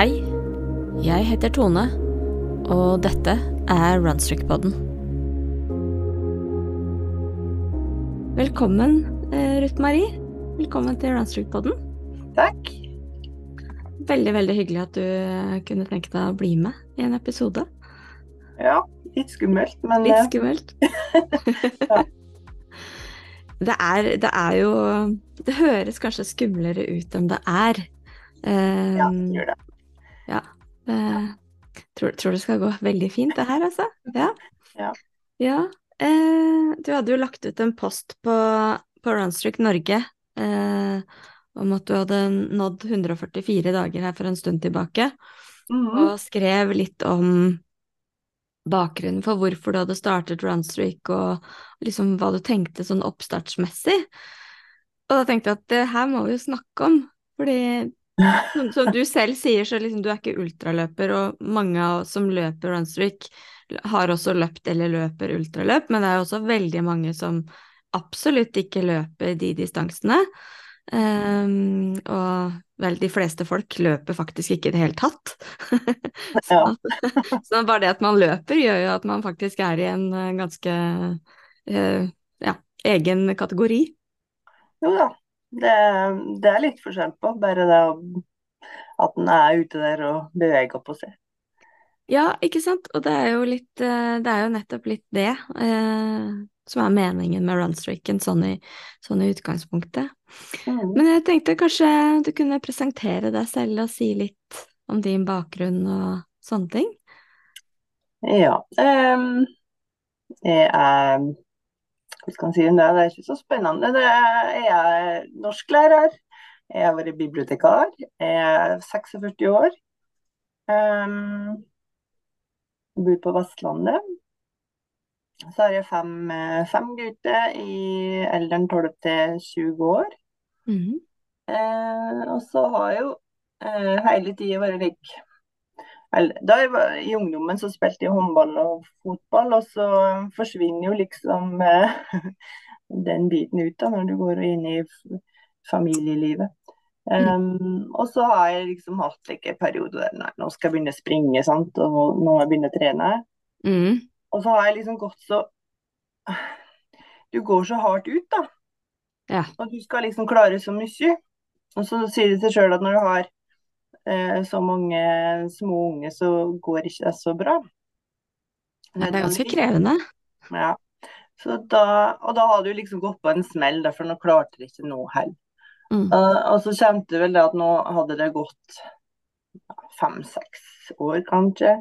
Hei, jeg heter Tone, og dette er Runstrick-podden. Velkommen, eh, Ruth Marie. Velkommen til Runstrick-podden. Takk. Veldig, veldig hyggelig at du eh, kunne tenke deg å bli med i en episode. Ja, litt skummelt, men Litt eh, skummelt. Ja. det, er, det er jo Det høres kanskje skumlere ut enn det er. Um, ja, det gjør det. Eh, tror, tror det skal gå veldig fint, det her, altså. Ja. Ja. Ja, eh, du hadde jo lagt ut en post på, på Runstreak Norge eh, om at du hadde nådd 144 dager her for en stund tilbake, Mhm. og skrev litt om bakgrunnen for hvorfor du hadde startet Runstreak, og liksom hva du tenkte sånn oppstartsmessig. Og da tenkte jeg at det her må vi jo snakke om, fordi som, som du selv sier, så liksom du er ikke ultraløper, og mange som løper runstreak, har også løpt eller løper ultraløp, men det er også veldig mange som absolutt ikke løper de distansene. Um, og vel, de fleste folk løper faktisk ikke i det hele tatt. så, så bare det at man løper, gjør jo at man faktisk er i en eh, ganske uh, ja, egen kategori. Jo da, det, det er litt forskjell på. Bare det at en er ute der og beveger på seg. Ja, ikke sant? Og det er jo litt eh, Det er jo nettopp litt det eh, som er meningen med runstreaken, sånn i, sånn i utgangspunktet. Mm. Men jeg tenkte kanskje du kunne presentere deg selv og si litt om din bakgrunn og sånne ting? Ja. Um, jeg er Hva skal en si om det? Det er ikke så spennende. Det er, jeg er norsklærer. Jeg har vært bibliotekar. Jeg er 46 år. Um, bor på Vestlandet. Så har jeg fem, fem gutter i alderen 12 til 20 år. Mm -hmm. uh, og så har jeg jo uh, hele tida vært lik eller, Da jeg var i ungdommen så spilte jeg håndball og fotball, og så forsvinner jo liksom eh, den biten ut da når du går inn i familielivet. Um, og så har jeg liksom hatt like, periode der nei, nå skal jeg begynne å springe, sant? og nå, må jeg begynne å trene. Mm. Og så har jeg liksom gått så Du går så hardt ut, da. Ja. Og du skal liksom klare så mye. Og så sier det seg sjøl at når du har så mange små unge, så går ikke det så bra. Ja, det er ganske krevende. Ja. Så da, og da hadde du liksom gått på en smell, for nå klarte det ikke noe heller. Mm. Uh, og så kjente jeg vel det at nå hadde det gått fem-seks år, kanskje.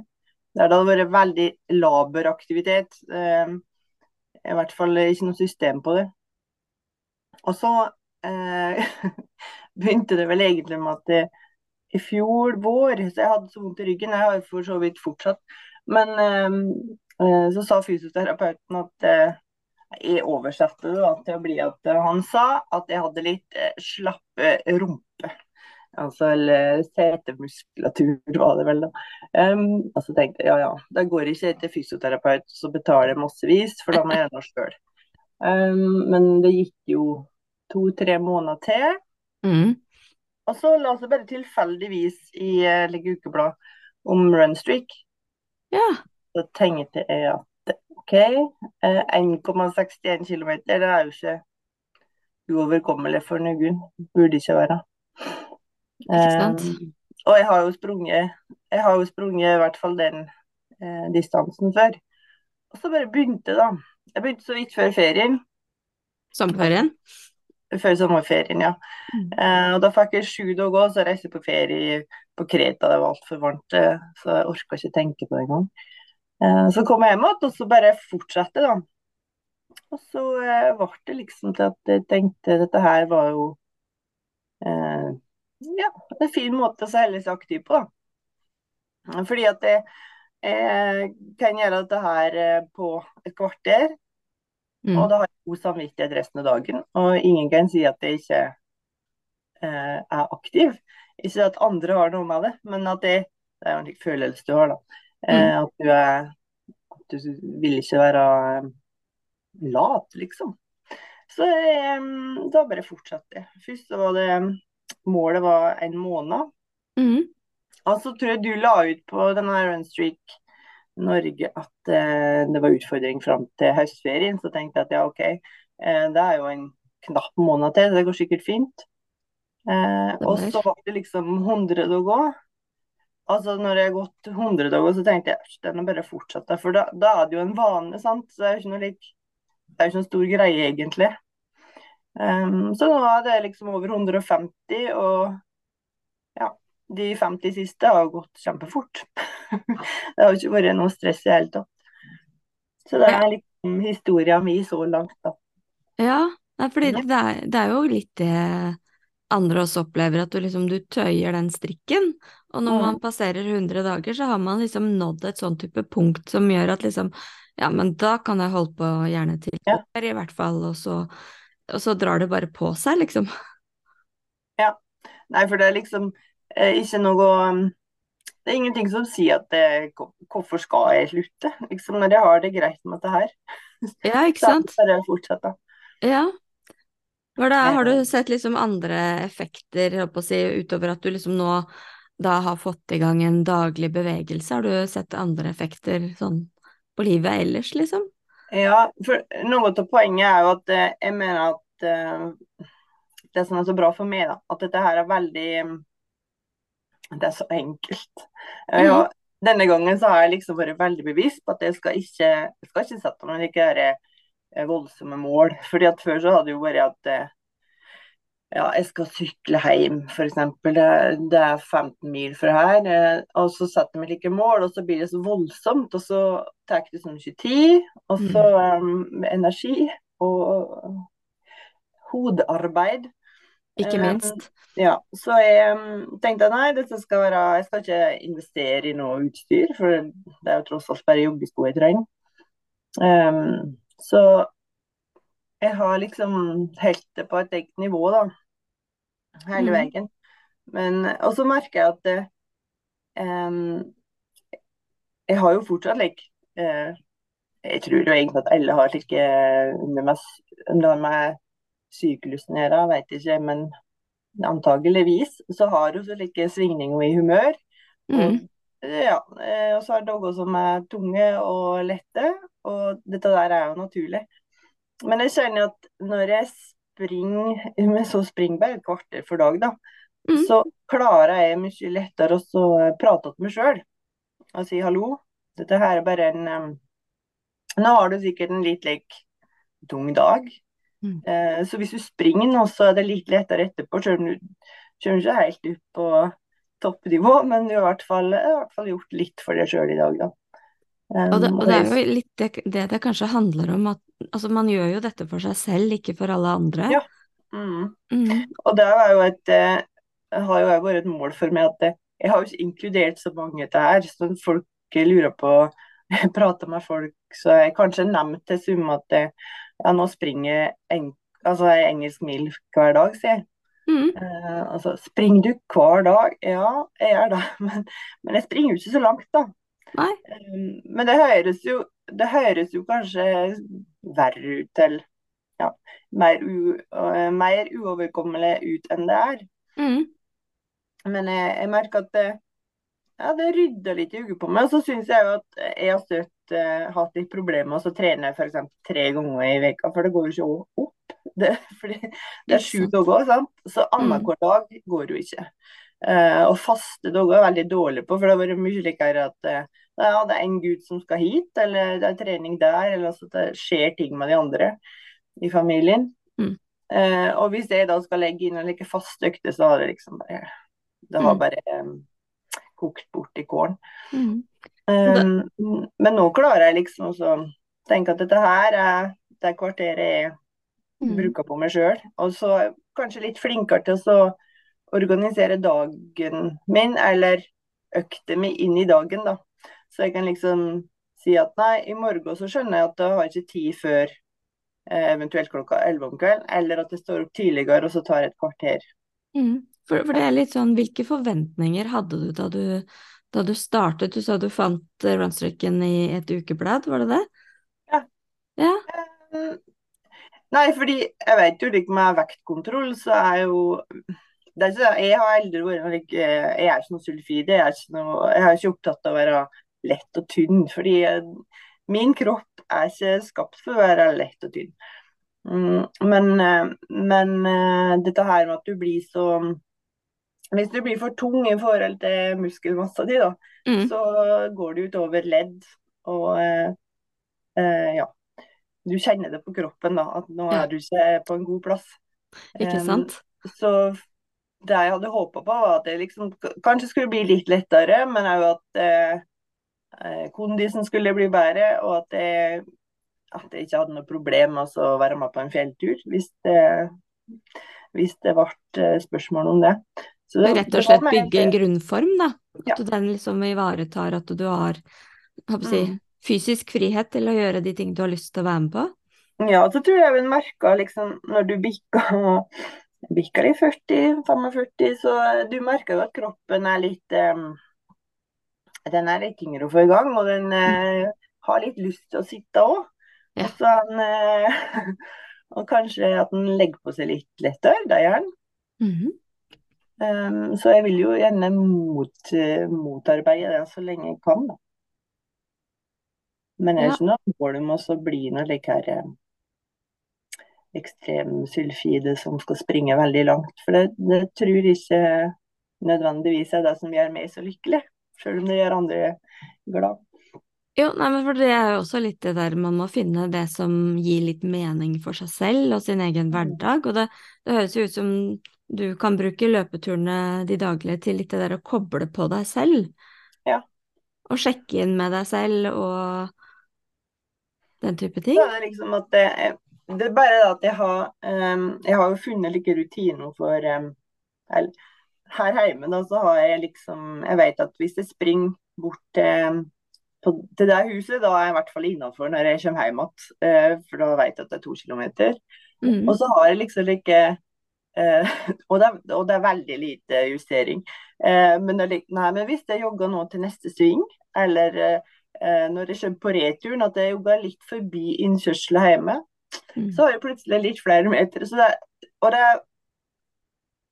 Der det hadde vært veldig laber aktivitet. Uh, I hvert fall ikke noe system på det. Og så uh, begynte det vel egentlig med at det, i fjor vår Så jeg hadde så vondt i ryggen, jeg har for så vidt fortsatt. Men eh, eh, så sa fysioterapeuten at eh, jeg oversatte det da, til å bli at eh, han sa at jeg hadde litt eh, slappe rumpe. Altså eller setemuskulatur, var det vel, da. Um, og så tenkte jeg ja ja, da går ikke jeg til fysioterapeut så betaler jeg massevis, for da må jeg gjøre noe sjøl. Um, men det gikk jo to-tre måneder til. Mhm. Og så la oss bare tilfeldigvis i like, Legge Ukeblad om runstreak. Ja. Så tenkte jeg at OK, eh, 1,61 km, det er jo ikke uoverkommelig for noen. Burde ikke være. Ikke sant? Um, og jeg har jo sprunget Jeg har jo sprunget i hvert fall den eh, distansen før. Og så bare begynte, da. Jeg begynte så vidt før ferien. Sommerferien? Før sommerferien, ja. Mm. Uh, og da fikk jeg sju dager, og så reiste jeg på ferie på Kreta. Det var altfor varmt, eh, så jeg orka ikke tenke på det engang. Uh, så kom jeg hjem igjen, og så bare fortsatte, da. Og så ble det liksom til at jeg tenkte dette her var jo uh, ja, en fin måte å holde seg aktiv på. da. Fordi at jeg, jeg kan gjøre dette her på et kvarter, Mm. og da har jeg god samvittighet resten av dagen. Og ingen kan si at jeg ikke eh, er aktiv. Ikke at andre har noe med det, men at det, det er en følelse du har, da. Eh, At du er At du vil ikke være eh, lat, liksom. Så eh, da bare fortsatte jeg. Først så var det Målet var en måned. Mm. Og så tror jeg du la ut på denne Runstreak Norge at eh, det var utfordring fram til høstferien. Så tenkte jeg at ja, OK, eh, det er jo en knapp måned til, det går sikkert fint. Eh, og så var det liksom 100 å gå. Altså når jeg har gått 100 dager, så tenkte jeg at den må bare fortsette. For da, da, er det jo en vane, sant. Så det er jo ikke noe like, det er jo ikke noen stor greie, egentlig. Um, så nå er det liksom over 150, og de 50 siste har gått kjempefort. det har ikke vært noe stress i det hele tatt. Så det er liksom historia mi så langt, da. Ja, fordi det er, det er jo litt det andre også opplever, at du liksom du tøyer den strikken. Og når man passerer 100 dager, så har man liksom nådd et sånn type punkt som gjør at liksom Ja, men da kan jeg holde på gjerne til ja. i hvert fall, og så, og så drar det bare på seg, liksom. Ja. Nei, for det er liksom ikke noe um, Det er ingenting som sier at det, hvorfor skal jeg slutte? Liksom, når jeg har det greit med dette her. Ja, ikke sant? Så bare fortsette. Ja, det, har du sett liksom andre effekter, si, utover at du liksom nå da har fått i gang en daglig bevegelse? Har du sett andre effekter sånn på livet ellers, liksom? Ja, for noe av poenget er jo at eh, jeg mener at det som er så bra for meg, da, at dette her er veldig Det er så enkelt. Mm. Og denne gangen så har jeg liksom vært veldig bevisst på at jeg skal ikke, jeg skal ikke sette noen ikke Eh, voldsomme mål. Fordi at Før så hadde det jo vært at eh, ja, jeg skal sykle hjem, f.eks. Det, det er 15 mil fra her. Eh, og så setter vi like mål, og så blir det så voldsomt. Og så tar det sånn 20 tid, og så um, energi og hodearbeid. Ikke minst. Um, ja, så jeg um, tenkte nei, dette skal være Jeg skal ikke investere i noe utstyr, for det er jo tross alt bare joggesko jeg trenger. Um, så jeg har liksom helt det på et eget nivå, da. Hele mm. veien. Men, og så merker jeg at um, Jeg har jo fortsatt like, uh, Jeg tror jo egentlig at alle har slike under meg, syklusen å gjøre, veit ikke, men antageligvis så har hun slike like svingninger i humør. Mm. Ja, eh, og så er det noe som er tunge og lette, og dette der er jo naturlig. Men jeg kjenner at når jeg springer med så springbar et kvarter for dag, da, mm. så klarer jeg mye lettere å prate til meg sjøl og si hallo. Dette her er bare en Nå har du sikkert en litt like, tung dag. Mm. Uh, så hvis du springer nå, så er det litt lettere etterpå, selv om du kommer ikke helt opp på toppnivå, men du har i hvert fall, i hvert fall gjort litt for deg sjøl i dag, da. Um, og, det, og, det, er jo litt det, det, det kanskje handler om, at altså man gjør jo dette for seg selv, ikke for alle andre. Ja. Mm. Mm. Og det er jo et, eh, har jo vært et mål for meg at det, jeg har jo ikke inkludert så mange til her. Så folk lurer på Jeg prater med folk, så jeg kanskje nevnt til Summe at det, ja, nå springer en, altså engelsk mil hver dag, sier jeg. Mm. Uh, altså, springer du hver dag? Ja, jeg gjør det, men, men jeg springer jo ikke så langt, da. Um, men det høres jo, det høres jo kanskje verre ut til ja, mer, u, uh, mer uoverkommelig ut enn det er. Mm. Men jeg, jeg, merker at det, ja, det rydder litt i hodet på meg. Og så syns jeg jo at jeg har støtt uh, hatt litt problemer med å trene f.eks. tre ganger i veka, for det går jo ikke opp. Det, det er sju dager, sant? så annenhver mm. dag går jo ikke. Uh, og faste dager er veldig dårlig på, for det har vært mye likere at uh, ja, det er en gutt som skal hit, eller det er trening der, eller at det skjer ting med de andre i familien. Mm. Uh, og hvis jeg da skal legge inn en like fast økte, så har det liksom bare Det har mm. bare um, kokt bort i kålen. Mm. Um, men nå klarer jeg liksom å tenke at dette her er det kvarteret jeg mm. bruker på meg sjøl. Og så kanskje litt flinkere til å organisere dagen min, eller økte mi inn i dagen, da. Så jeg kan liksom si at nei, i morgen så skjønner jeg at jeg har ikke tid før eh, eventuelt klokka 11 om kvelden, eller at jeg står opp tidligere og så tar et kvarter. Mm. For, for, det er litt sånn, hvilke forventninger hadde du da du, da du startet? Du sa du fant uh, runstreaken i et ukeblad, var det det? Ja. ja. Um, nei, fordi jeg vet jo ikke med vektkontroll, så er jo det er ikke, jeg har aldri vært Jeg er ikke noe sulfid. Jeg er ikke, noe, jeg er ikke opptatt av å være lett og tynn. Fordi min kropp er ikke skapt for å være lett og tynn. Mm, men, men dette her med at du blir så Hvis du blir for tung i forhold til muskelmassa di, da, mm. så går det utover ledd. Og eh, ja, du kjenner det på kroppen da, at nå er du ikke på en god plass. Ikke sant? Um, så det jeg hadde håpa på, var at det liksom kanskje skulle bli litt lettere, men òg at eh, eh, kondisen skulle bli bedre, og at jeg, at jeg ikke hadde noe problem med å være med på en fjelltur, hvis det, hvis det ble eh, spørsmål om det. Det Rett og slett bygge en grunnform, da? At ja. den liksom ivaretar at du har si, mm. fysisk frihet til å gjøre de ting du har lyst til å være med på? Ja, så tror jeg vi merka liksom når du bikka bikker i 40-45, så du merker jo at kroppen er litt um, Den er litt tyngre å få i gang, og den uh, har litt lyst til å sitte òg. Ja. Og, uh, og, kanskje at den legger på seg litt lettere, da gjør den. Mm -hmm. Um, så jeg vil jo gjerne mot, uh, motarbeide det så lenge jeg kan, da. Men jeg er ikke noe mål om å bli noe like her ekstremsulfide som skal springe veldig langt. For det, det tror jeg ikke nødvendigvis er det som gjør meg så lykkelig, selv om det gjør andre glad. Jo, nei, men for det er jo også litt det der man må finne det som gir litt mening for seg selv og sin egen mm. hverdag. Og det, det høres jo ut som du kan bruke løpeturene de daglige til litt det der å koble på deg selv. Ja. Og sjekke inn med deg selv og den type ting. Så er det liksom at det, det er bare at jeg har, um, jeg har jo funnet like rutiner for um, Her hjemme da, så har jeg liksom Jeg vet at hvis jeg springer bort til, på, til det huset, da er jeg i hvert fall innafor når jeg kommer hjem igjen. Uh, for da vet jeg at det er to kilometer. Mm. Og så har jeg liksom like uh, og, det, og, det, er veldig lite justering. Eh, men, det, nei, men hvis jeg jogger nå til neste sving, eller når jeg kommer på returen, at jeg jogger litt forbi innkjørselen hjemme, Mm. Så har jeg plutselig litt flere meter. Det, og det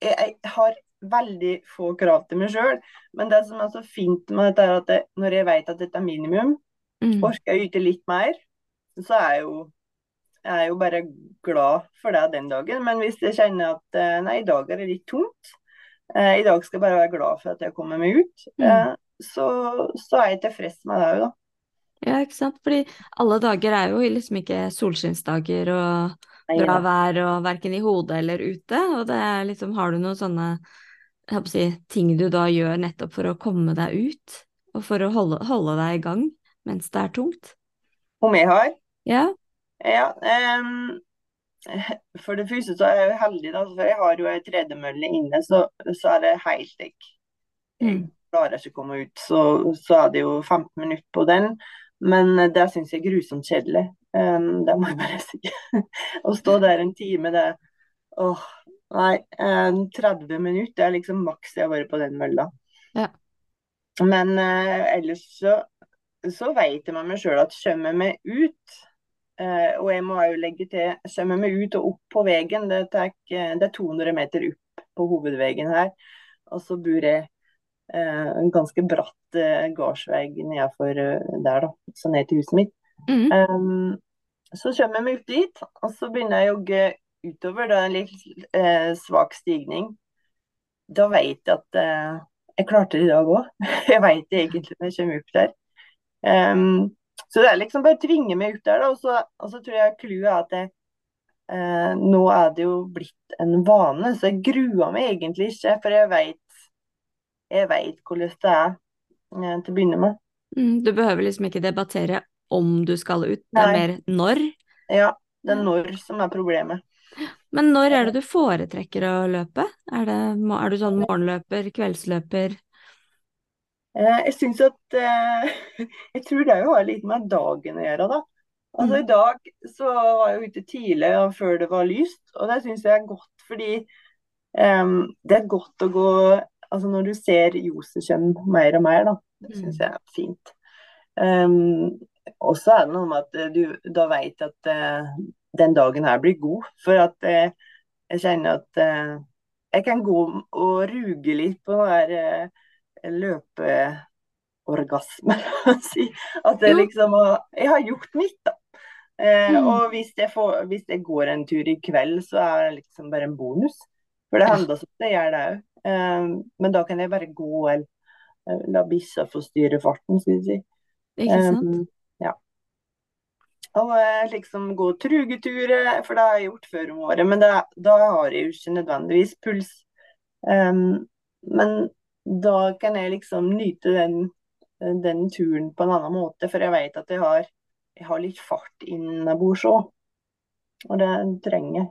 jeg, jeg har veldig få krav til meg sjøl. Men det som er så fint med dette, er at det, når jeg vet at dette er minimum, mm. orker jeg å yte litt mer, så er jeg jo jeg er jo bare glad for det den dagen. Men hvis jeg kjenner at eh, nei, i dag er det litt tungt, eh, i dag skal jeg bare være glad for at jeg kommer meg ut, mm. eh, så, så, er jeg tilfreds med det òg, da. Ja, ikke sant. Fordi alle dager er jo liksom ikke solskinnsdager og bra vær og verken i hodet eller ute. Og det er liksom, har du noen sånne si, ting du da gjør nettopp for å komme deg ut? Og for å holde, holde deg i gang mens det er tungt? Om jeg har? Ja. Ja um, for det første så er jeg jo heldig, da, for jeg har jo ei tredemølle inne, så, så, er det helt jeg, mm. klarer ikke å komme ut. Så, så er det jo 15 minutter på den. Men det syns jeg er grusomt kjedelig. Um, det må jeg bare si. Å stå der en time, det Åh, nei. Um, 30 minutter er liksom maks jeg har vært på den mølla. Ja. Men uh, ellers så, så vet jeg med meg sjøl at kommer jeg meg ut uh, Og jeg må jo legge til jeg meg ut og opp på veien, det, det er 200 meter opp på hovedveien her. Og så bor jeg Eh, en ganske bratt eh, gårdsvei nedenfor der, da. Så ned til huset mitt. Mm. Um, så kommer vi ut dit, og så begynner jeg å jogge utover. Det er en litt eh, svak stigning. Da vet jeg at jeg klarte det i dag òg. jeg vet det egentlig når jeg kommer opp der. Um, så det er liksom bare å tvinge meg ut der, da. Og så, og så tror jeg clouet er at jeg, eh, nå er det jo blitt en vane, så jeg gruer meg egentlig ikke. For jeg vet jeg veit hvordan det er eh, til å begynne med. Mm, du behøver liksom ikke debattere om du skal ut, det er mer når? Ja, det er når som er problemet. Men når er det du foretrekker å løpe? Er, det, er du sånn morgenløper, kveldsløper? Eh, jeg syns at eh, Jeg tror det har litt med dagen å gjøre, da. Altså mm. I dag så var jeg ute tidlig og før det var lyst, og det syns jeg er godt fordi um, det er godt å gå altså når du ser Josekjønn mer og mer, da. Det mm. syns jeg er fint. Um, og så er det noe med at eh, du da vet at uh, den dagen her blir god. For at uh, jeg kjenner at uh, jeg kan gå og ruge litt på den der løpeorgasme. si. At det liksom Jeg har gjort mitt, da. Eh, Mm. og hvis jeg, får, hvis jeg går en tur i kveld, så er det liksom bare en bonus. For det hender som det gjør det òg. Eh, men da kan jeg bare gå eller eh, la bikkja få styre farten, skal vi si. Ikke sant? Um, ja. Og liksom gå trugeturer, for det har jeg gjort før om året. Men det, da har jeg jo ikke nødvendigvis puls. Um, men da kan jeg liksom nyte den, den turen på en annen måte, for jeg vet at jeg har, jeg har litt fart innabords òg. Og det trenger jeg.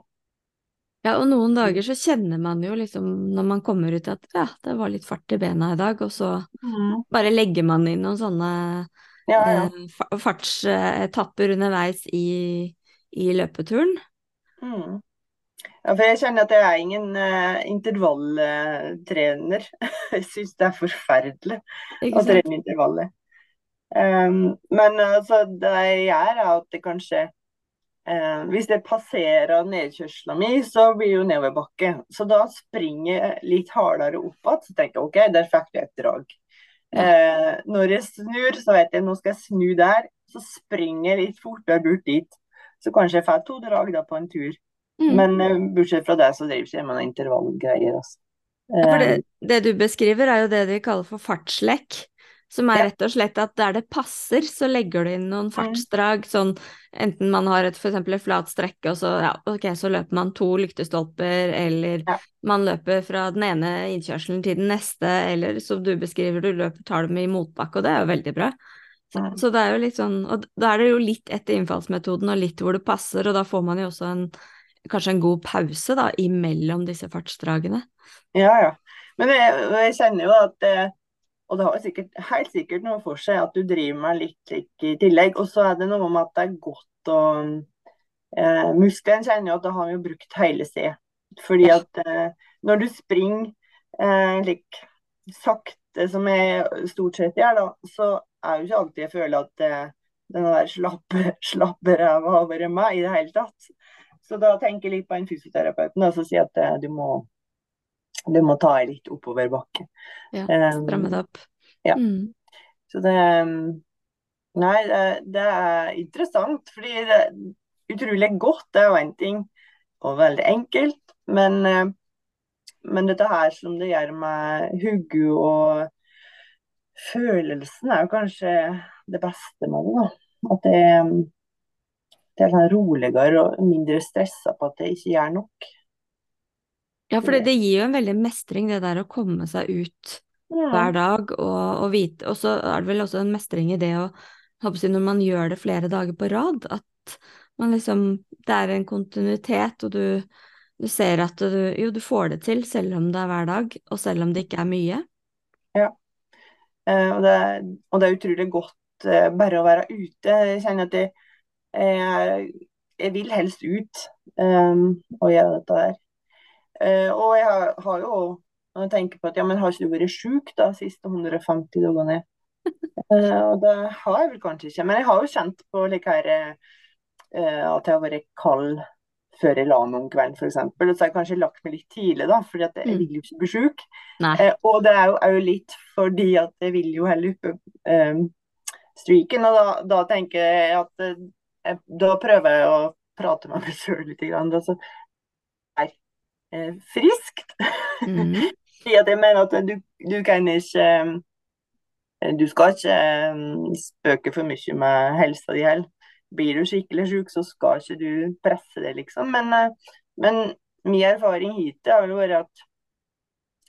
Ja, og noen dager så kjenner man jo liksom når man kommer ut at ja, det var litt fart i bena i dag, og så bare legger man inn noen sånne Ja, ja. eh, fartsetapper underveis i, i løpeturen. Mm. Ja, for jeg kjenner at jeg er ingen uh, intervalltrener. jeg syns det er forferdelig å trene intervaller. Um, men altså, det jeg gjør, er at det kanskje uh, Hvis jeg passerer nedkjørsla mi, så blir det jo nedoverbakke. Så da springer jeg litt hardere opp igjen. Så tenker jeg OK, der fikk jeg et drag. Ja. Eh, når jeg snur, så vet jeg nå skal jeg snu der. Så springer jeg litt fortere bort dit. Så kanskje jeg får to drag da på en tur. Mm. Men eh, bortsett fra det, så driver ikke jeg med noen intervallgreier. Altså. Ja, det, Eh, det du beskriver, er jo det de kaller for fartslekk. Som er rett og slett at der det passer, så legger du inn noen fartsdrag. Sånn enten man har et, eksempel et flat strekke, og så, ja, okay, så løper man to lyktestolper, eller Ja. man løper fra den ene innkjørselen til den neste, eller som du beskriver, du løper, tar dem i motbakke, og det er jo veldig bra. Så, Mm. så det er jo litt sånn, og da er det jo litt etter innfallsmetoden, og litt hvor det passer, og da får man jo også en, kanskje en god pause da, imellom disse fartsdragene. Ja, ja. Men jeg, jeg kjenner jo at eh, Og det har sikkert, helt sikkert noe for seg at du driver med litt slik i tillegg. Og så er det noe med at det er godt å eh, Muskelen kjenner jo at da har vi jo brukt hele C. Fordi at eh, når du springer eh, lik sakte, som jeg stort sett gjør, da, så er jo ikke alltid jeg føler at eh, den der slappe, slappe ræva har vært meg i det hele tatt. Så da tenker jeg litt på en fysioterapeuten og sier at eh, du må du må ta deg litt oppover bakke. Ja, Um, stramme det opp. ja. Mm. Så det um, Nei, det, det er interessant, fordi det er utrolig godt. Det er jo én ting, og veldig enkelt. Men, eh, men dette her som det gjør med hodet og følelsen, er jo kanskje det beste med det. da. At det, det er sånn roligere og mindre stressa på at jeg ikke gjør nok. Ja, for det, det gir jo en veldig mestring, det der å komme seg ut hver dag og, og vite Og så er det vel også en mestring i det å håper jeg, Når man gjør det flere dager på rad, at man liksom Det er en kontinuitet, og du, du ser at du Jo, du får det til selv om det er hver dag, og selv om det ikke er mye. Eh, og, det, og det er utrolig godt eh, bare å være ute. Jeg kjenner at jeg, jeg, jeg vil helst ut um, og gjøre dette der. Uh, og jeg har, har jo når jeg tenker på at ja, men har ikke du vært sjuk de siste 150 dagene? Uh, og det har jeg vel kanskje ikke. Men jeg har jo kjent på like her, uh, at jeg har vært kald før jeg la meg om kvelden, f.eks. Og så har jeg kanskje lagt meg litt tidlig, da, fordi at jeg Mm. vil jo ikke bli sjuk. Eh, og det er jo, òg litt fordi at jeg vil jo heller oppe eh, streaken, og da, da tenker jeg at eh, jeg, Da prøver jeg å prate med meg sjøl litt. Grann, da, er eh, friskt. Mm. Fordi at jeg mener at du, du kan ikke eh, Du skal ikke eh, spøke for mye med helsa di heller. Blir du skikkelig syk, så skal ikke du presse det, liksom. Men, men min erfaring hittil har vel vært at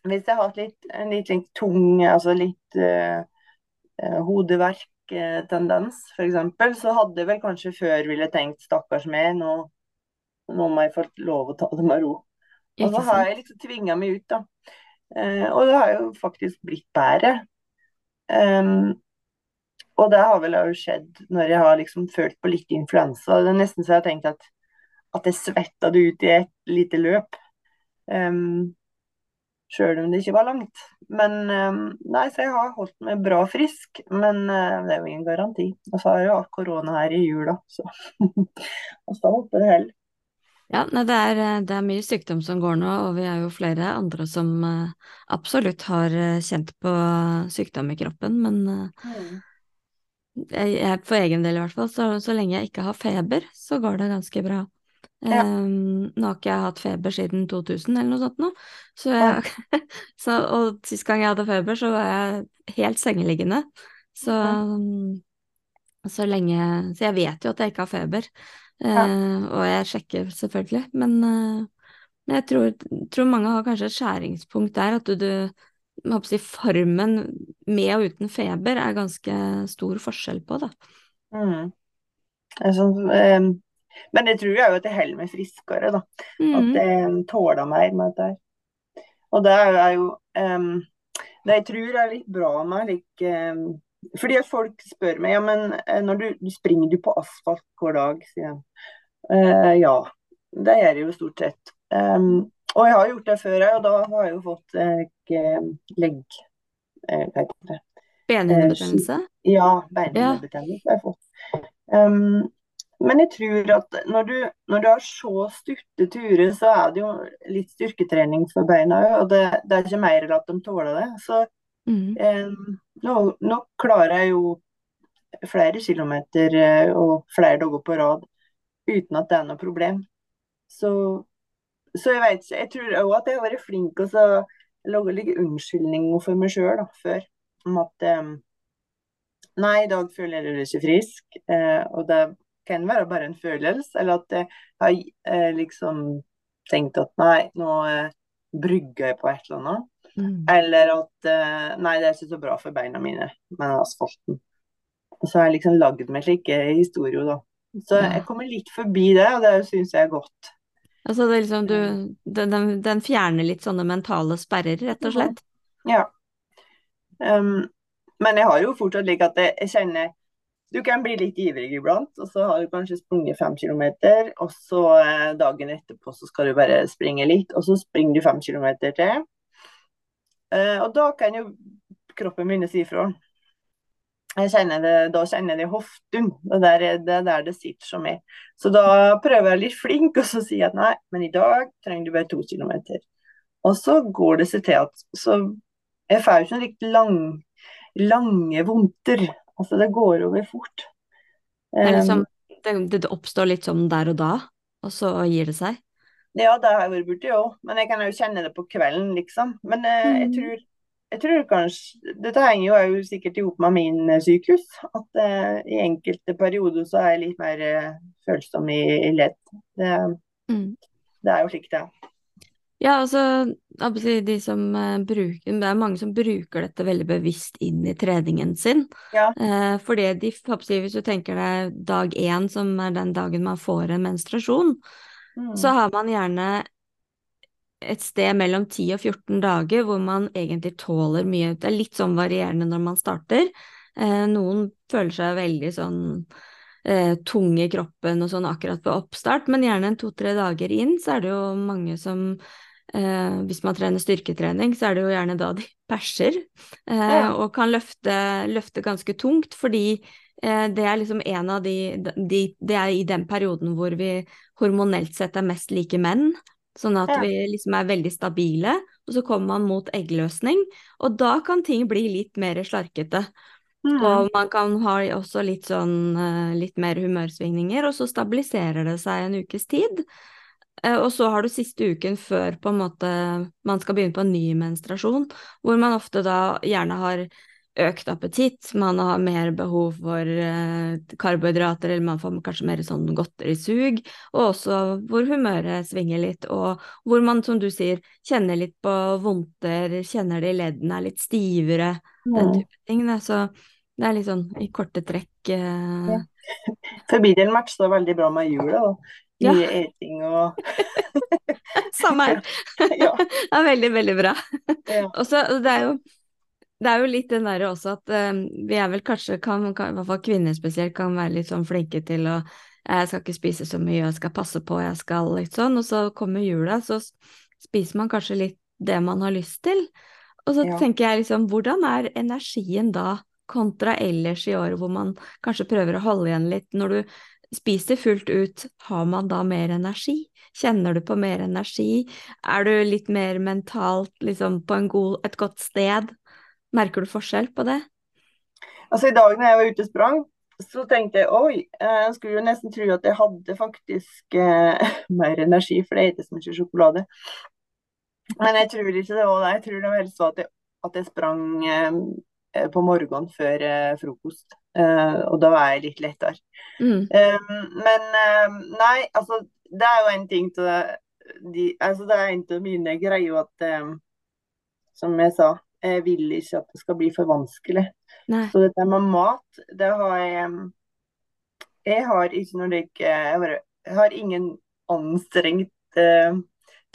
hvis jeg har hatt litt, litt, litt tung, altså litt uh, eh, hodeverk-tendens, f.eks., så hadde jeg vel kanskje før ville tenkt stakkars meg, nå, nå må jeg få lov å ta det med ro. Og så har jeg liksom tvinga meg ut, da. Eh, og det har jo faktisk blitt bedre. Um, og det har vel òg skjedd når jeg har liksom følt på litt influensa. Det er nesten så jeg har tenkt at, at jeg svetta det ut i et lite løp. Um, Sjøl om det ikke var langt. Men nei, så jeg har holdt meg bra frisk. Men eh, det er jo ingen garanti. Og så har jeg jo hatt korona her i jula, så Og så håper det heller. Ja, nei, det er, eh, det er mye sykdom som går nå, og vi er jo flere andre som absolutt har kjent på sykdom i kroppen, men Mm. jeg, for egen del i hvert fall, så, så lenge jeg ikke har feber, så går det ganske bra. Ja. Um, nå har ikke jeg hatt feber siden 2000 eller noe sånt nå, så jeg, ja. så, og sist gang jeg hadde feber, så var jeg helt sengeliggende. Så, ja. så lenge Så jeg vet jo at jeg ikke har feber, eh, og jeg sjekker selvfølgelig, men eh, men jeg tror, tror mange har kanskje et skjæringspunkt der, at du, du håper formen med og uten feber er ganske stor forskjell på, da. Mm. Altså, er sånn, det men jeg tror jo at jeg holder meg friskere, da. At Mm. jeg tåler mer med dette. Og det er jo, um, det jeg tror er litt bra med like, um, Fordi folk spør meg ja, men eh, når du, du springer du på asfalt hver dag, sier jeg. Uh, ja, det gjør jeg jo stort sett. Um, og jeg har gjort det før, og da har jeg jo fått eh, legg... eh, hva heter det? Benhinnebetennelse? Ja, beinhinnebetennelse har jeg fått. Um, men jeg tror at når du, når du har så stutte turer, så er det jo litt styrketrening for beina òg. Og det, det er ikke mer enn at de tåler det. Så Mm. eh, nå, nå klarer jeg jo flere kilometer eh, og flere dager på rad uten at det er noe problem. Så, så jeg vet ikke. Jeg tror òg at jeg har vært flink til å lage litt unnskyldninger for meg sjøl før. Om at eh, Nei, i dag føler jeg meg ikke frisk. Eh, og det kan være bare en følelse. Eller at jeg har eh, liksom tenkt at nei, nå eh, brygger jeg på et eller annet. Mm. Eller at eh, nei, det er ikke så bra for beina mine med asfalten. Så har jeg liksom lagd meg slike historier, da. Så jeg kommer litt forbi det, og det syns jeg er godt. Altså det er liksom du den, den, den fjerner litt sånne mentale sperrer, rett og slett. Ja. Um, men jeg har jo fortsatt like at jeg, jeg kjenner Du kan bli litt ivrig iblant, og så har du kanskje sprunget fem kilometer, og så eh, dagen etterpå så skal du bare springe litt, og så springer du fem kilometer til. Eh, og da kan jo kroppen begynne å si ifra. Kjenner det, da kjenner jeg det i hoften. Det der, er- det er der det sitter som er. Så da prøver jeg litt flink og så sier jeg at nei, men i dag trenger du bare to kilometer. Og så går det seg til at så Jeg får jo ikke riktig lang, lange vondter. Altså, det går over fort. Det, liksom, det, det oppstår litt sånn der og da, og så gir det seg. ja, det har jeg vært borti òg, men jeg kan jo kjenne det på kvelden, liksom. Men eh, jeg Mm. tror jeg tror kanskje Dette henger jo er jo sikkert i hop med min eh, syklus. At eh, i enkelte perioder så er jeg litt mer eh, følsom i, i ledd. Det, Mm. det er jo slik det er. Ja, altså, de som eh, bruker Det er mange som bruker dette veldig bevisst inn i treningen sin. Ja. Eh, fordi de, hvis du tenker deg dag én, som er den dagen man får en menstruasjon, Mm. så har man gjerne et sted mellom 10 og 14 dager hvor man egentlig tåler mye. Det er litt sånn varierende når man starter. Eh, noen føler seg veldig sånn tunge i kroppen og sånn akkurat på oppstart, men gjerne en to-tre dager inn så er det jo mange som eh, Hvis man trener styrketrening, så er det jo gjerne da de perser eh, Ja. og kan løfte, løfte ganske tungt, fordi eh, det er liksom en av de, de Det er i den perioden hvor vi hormonelt sett er mest like menn. Sånn at Ja. vi liksom er veldig stabile, og så kommer man mot eggløsning, og da kan ting bli litt mer slarkete. Mm. Og man kan ha også litt sånn eh, litt mer humørsvingninger, og så stabiliserer det seg en ukes tid. Eh, Og så har du siste uken før på en måte man skal begynne på en ny menstruasjon, hvor man ofte da gjerne har økt appetitt, man har mer behov for eh, karbohydrater, eller man får kanskje mer sånn godterisug, og også hvor humøret svinger litt, og hvor man, som du sier, kjenner litt på vondter, kjenner det i leddene er litt stivere, den type ting. Da. Så det er litt sånn i korte trekk eh, Ja. For min del matcher veldig bra med jula, da. Ja. Mye eting og Samme her. Ja. Det er veldig, veldig bra. Ja. Og så det er jo det er jo litt den derre også at eh, vi er vel kanskje, kan, kan, i hvert fall kvinner spesielt, kan være litt sånn flinke til å Jeg skal ikke spise så mye, jeg skal passe på, jeg skal litt sånn. Og så kommer jula, så spiser man kanskje litt det man har lyst til. Og så Ja. tenker jeg liksom, hvordan er energien da kontra ellers i året hvor man kanskje prøver å holde igjen litt, når du spiser fullt ut, har man da mer energi? Kjenner du på mer energi? Er du litt mer mentalt liksom på god, et godt sted? Merker du forskjell på det? Altså I dag når jeg var ute og sprang, så tenkte jeg oi, jeg skulle jo nesten tro at jeg hadde faktisk eh, mer energi, for det spiser så mye sjokolade. Men jeg tror ikke det var det. Jeg tror det var helst at jeg, at jeg sprang eh, på morgenen før eh, frokost. Uh, og da var jeg litt lettere. Mm. Um, men um, nei, altså det er jo en ting til de, altså, Det er en av mine greier at Som jeg sa, jeg vil ikke at det skal bli for vanskelig. Nei. Så dette med mat, det har jeg Jeg har ikke noe like jeg, jeg har ingen anstrengt uh,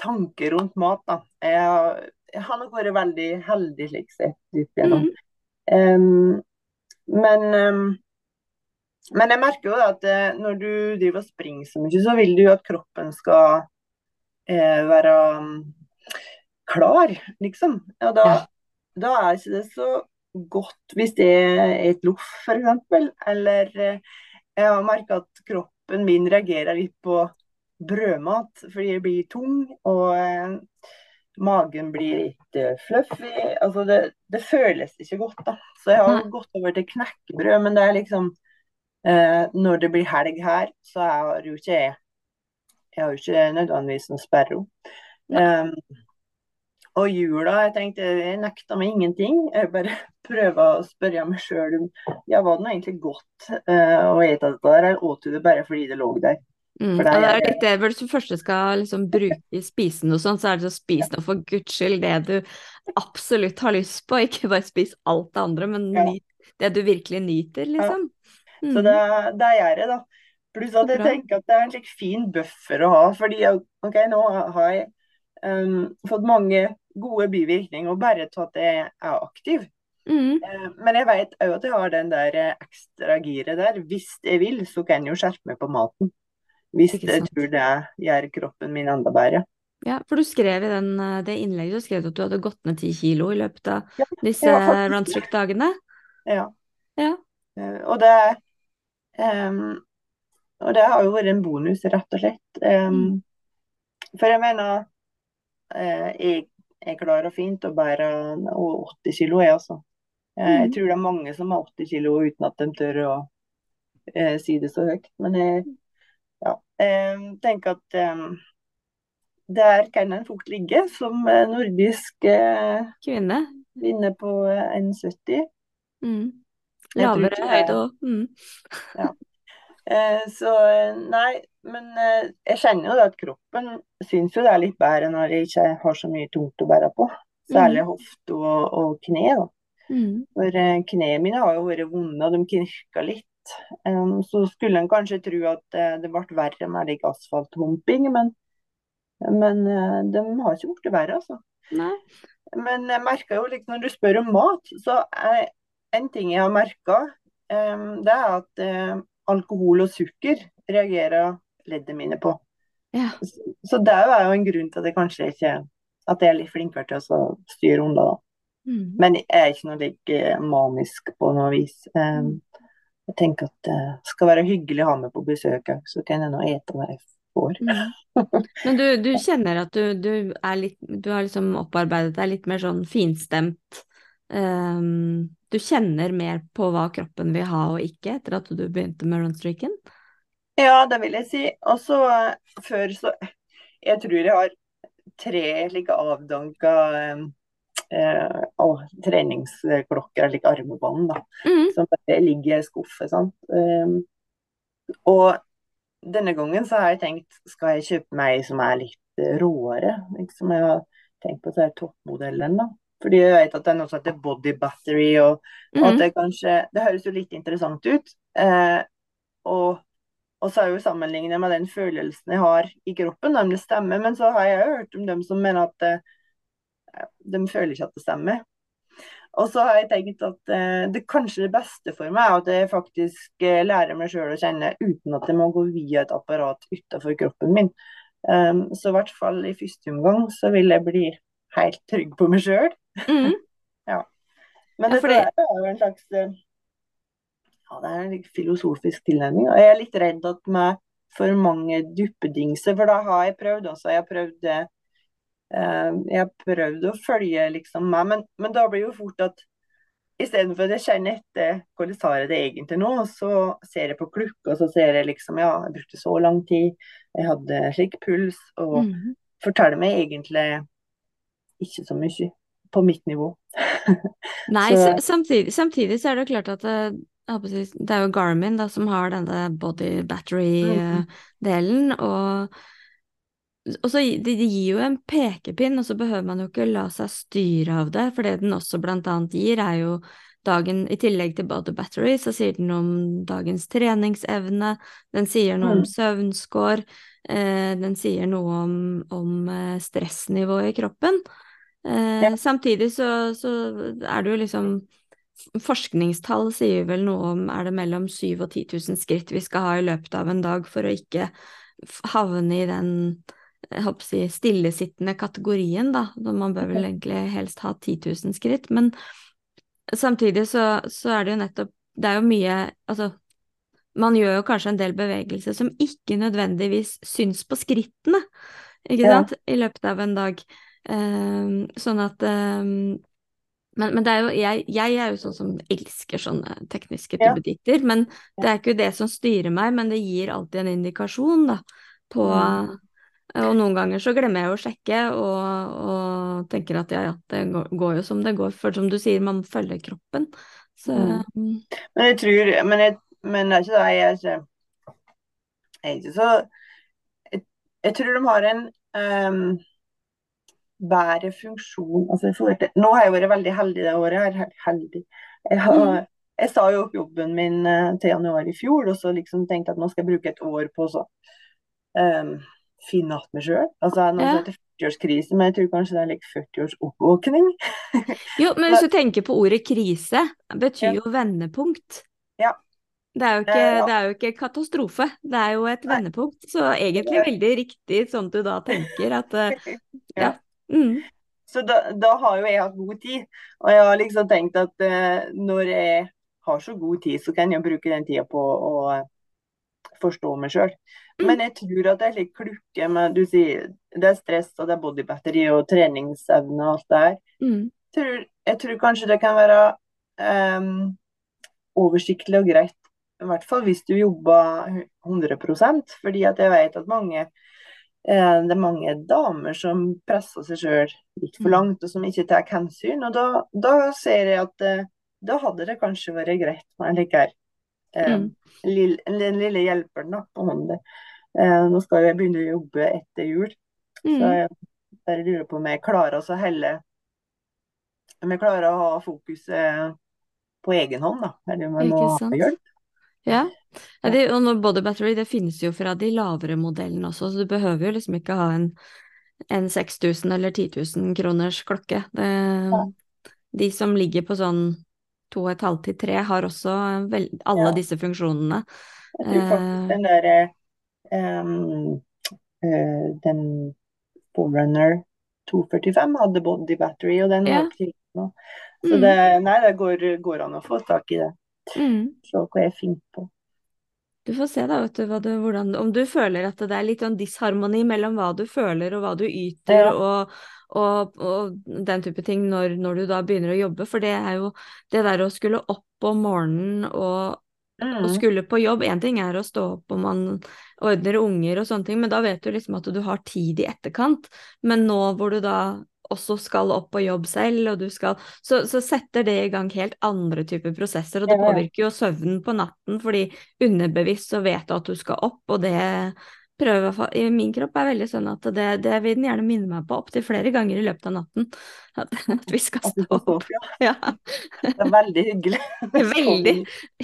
tanke rundt mat, da. Jeg har, jeg har nok vært veldig heldig slik sett. Mm. Um, men, ehm, men jeg merker jo at eh, når du driver og springer så mye, så vil du jo at kroppen skal eh, være mm, klar, liksom. Og da, ja. da er ikke det så godt hvis det er et loff, f.eks. Eller eh, jeg har merka at kroppen min reagerer litt på brødmat fordi jeg blir tung. og magen blir litt uh, fluffy. Altså det, det, føles ikke godt, da. Så jeg har gått over til knekkebrød, men det er liksom eh, Når det blir helg her, så har jo ikke jeg Jeg har jo ikke nødvendigvis noen sperro. Um, og jula, jeg tenkte jeg nekta meg ingenting. Jeg bare prøver å spørre meg sjøl om ja, var det egentlig godt uh, å ete dette der, eller åt du det bare fordi det lå der? Mm. Det er litt det, Hvis du først skal liksom bruke spise noe sånt, så er det å spise noe for guds skyld det du absolutt har lyst på, ikke bare spise alt det andre, men ja. det du virkelig nyter, liksom. Mm. Så det, det er gjerdet, da. Pluss at jeg tenker at det er en slik fin buffer å ha. fordi ok, nå har jeg um, fått mange gode bivirkninger og bare til at jeg er aktiv. Mm. Uh, men jeg vet òg at jeg har den der ekstra giret der. Hvis jeg vil, så kan jeg jo skjerpe meg på maten. Hvis jeg tror det gjør kroppen min enda bedre. Ja, for du skrev i den, eh, det innlegget du skrev at du hadde gått ned ti kilo i løpet av ja, disse ja, runstrick-dagene. Ja. ja. Uh, og det um, Og det har jo vært en bonus, rett og slett. Um. For jeg mener uh, jeg, jeg klarer fint å bære 80 kilo, jeg også. Uh, mm. Jeg tror det er mange som har 80 kilo uten at de tør å si det så høyt. Men jeg ja, eh, tenker at eh, der kan en fort ligge som eh, nordisk kvinne. Kvinne på 1,70. Eh, mm. Lavere høyde òg. Mm. ja. Så nei, men jeg kjenner jo at kroppen syns jo det er litt bedre når jeg ikke har så mye tungt å bære på. Særlig mm. hofte og, og kne. da. Mm. For knærne mine har jo vært vonde, og de knirka litt. Um, så skulle en kanskje tro at uh, det ble verre når det like asfalthumping, men, men uh, de har ikke blitt verre, altså. Nei. Men jeg merker jo liksom når du spør om mat, så er en ting jeg har merka, det er at uh, alkohol og sukker reagerer leddene mine på. Ja. Så, så det er jo en grunn til at jeg kanskje ikke at jeg er litt flinkere til å styre unna, da. Mm. Men jeg er ikke noe like manisk på noe vis. Um, jeg tenker at det skal være hyggelig å ha med på besøk òg, så kan jeg nå ete hva jeg får. Mm. Men du, du, kjenner at du, du, er litt Du har liksom opparbeidet deg litt mer sånn finstemt um, Du kjenner mer på hva kroppen vil ha og ikke etter at du begynte med runstreaken? Ja, det vil jeg si. Og så før så Jeg tror jeg har tre like avdanka um, eh, å, treningsklokker eller armbånd da, mm. som bare ligger i en skuff. Um, og denne gangen så har jeg tenkt skal jeg kjøpe meg som er litt eh, råere. Liksom jeg har tenkt på toppmodellen. da. Fordi jeg vet at det er noe som heter body battery, og, mm. at det kanskje Det høres jo litt interessant ut. Eh, og, og, så er jo sammenlignet med den følelsen jeg har i kroppen, om det stemmer. Men så har jeg hørt om dem som mener at eh, de føler ikke at det stemmer. Og så har jeg tenkt at eh, det kanskje det beste for meg er at jeg faktisk eh, lærer meg sjøl å kjenne uten at jeg må gå via et apparat utenfor kroppen min. Um, så i hvert fall i første omgang så vil jeg bli helt trygg på meg sjøl. Mm. ja. Men ja, det er jo en slags uh, ja, det er en filosofisk tilnærming. Og jeg er litt redd at med for mange duppedingser, for da har jeg prøvd også. Jeg har prøvd. Eh, jeg har prøvd å følge liksom meg, men, men da blir jo fort at istedenfor at jeg kjenner etter hvordan har jeg det egentlig nå, så ser jeg på klokka og så ser jeg liksom ja, jeg brukte så lang tid, jeg hadde slik puls, og mm. forteller meg egentlig ikke så mye på mitt nivå. Nei, så, samtidig, samtidig, så er det klart at det, det er jo Garmin da, som har denne body battery-delen, mm. og og så det, det gir jo en pekepinn, og så behøver man jo ikke la seg styre av det, for det den også blant annet gir, er jo dagen I tillegg til body battery, så sier den om dagens treningsevne, den sier noe om mm. søvnskår, eh, den sier noe om, om eh, stressnivået i kroppen. Eh, ja. Samtidig så, så, er det jo liksom Forskningstall sier vel noe om er det mellom 7000 og 10 000 skritt vi skal ha i løpet av en dag for å ikke havne i den jeg håper å si, stillesittende kategorien, da. Man bør vel egentlig helst ha 10 000 skritt. Men samtidig så, så, er det jo nettopp Det er jo mye Altså, man gjør jo kanskje en del bevegelser som ikke nødvendigvis syns på skrittene, ikke ja. sant, i løpet av en dag. Um, sånn at um, men, men, det er jo, jeg, jeg, er jo sånn som elsker sånne tekniske duppeditter. Ja. Men det er ikke det som styrer meg, men det gir alltid en indikasjon da, på, mm. Og noen ganger så glemmer jeg å sjekke og, og tenker at ja, ja, det går, jo som det går. For som du sier, man følger kroppen. Så mm. Men jeg tror Men, jeg, men det er ikke det, jeg er ikke, jeg er ikke så jeg, jeg, tror de har en um, bedre funksjon altså, til, Nå har jeg vært veldig heldig det året. Jeg er heldig. Jeg, har, mm. jeg sa jo opp jobben min uh, til januar i fjor, og så liksom tenkte jeg at nå skal jeg bruke et år på så um, finne igjen meg sjøl. Altså, nå ja. heter 40-årskrise, men jeg tror kanskje det er like 40-års oppvåkning. jo, men hvis du tenker på ordet krise, betyr ja. jo vendepunkt. Ja. Det er, ikke, ja. det er, jo ikke, katastrofe, det er jo et Nei. vendepunkt. Så egentlig veldig riktig sånn du da tenker at uh, Ja. Mm. Så da, da, har jo jeg hatt god tid. Og jeg har liksom tenkt at uh, når jeg har så god tid, så kan jeg bruke den tida på å forstå meg sjøl. Mm. Men jeg tror at det er litt klukke med Du sier det er stress og det er bodybatteri og treningsevne og alt det her. Mm. Tror, jeg tror kanskje det kan være um, oversiktlig og greit, i hvert fall hvis du jobber 100% fordi at jeg vet at mange eh, det er mange damer som presser seg sjøl litt for mm. langt, og som ikke tar hensyn. Og da, da ser jeg at eh, da hadde det kanskje vært greit med en like her mm. lille, den lille hjelperen da, på hånden. Eh, nå skal jeg begynne å jobbe etter jul, mm. så jeg bare lurer på om jeg klarer å helle Om jeg klarer å ha fokuset på egen hånd, da. Eller om jeg må ha hjelp. Ja. ja det, og Body Battery det finnes jo fra de lavere modellene også, så du behøver jo liksom ikke ha en, en 6000 eller 10 000 kroners klokke. Det, ja. De som ligger på sånn to og et halvt til tre har også vel, alle ja. disse funksjonene. Jeg tror faktisk den der um, uh, den Forerunner 245 hadde body battery, og den ja. var ikke nå. Så mm. det, nei, det går, går, an å få tak i det. Mm. Se hva jeg finner på. Du får se da, vet du, du hvordan, om du føler at det er litt sånn disharmoni mellom hva du føler og hva du yter, ja. og, og, og, den type ting når, når, du da begynner å jobbe. For det er jo det der å skulle opp om morgenen og, mm. og skulle på jobb Én ting er å stå opp og man ordner unger og sånne ting, men da vet du liksom at du har tid i etterkant. Men nå hvor du da også skal opp på jobb selv, og du skal så, så, setter det i gang helt andre typer prosesser, og det påvirker jo søvnen på natten, fordi underbevisst så vet du at du skal opp, og det prøve i min kropp er veldig sånn at det, det vil den gjerne minne meg på opptil flere ganger i løpet av natten. At, at vi skal stå opp. Ja. Det er veldig hyggelig. Veldig.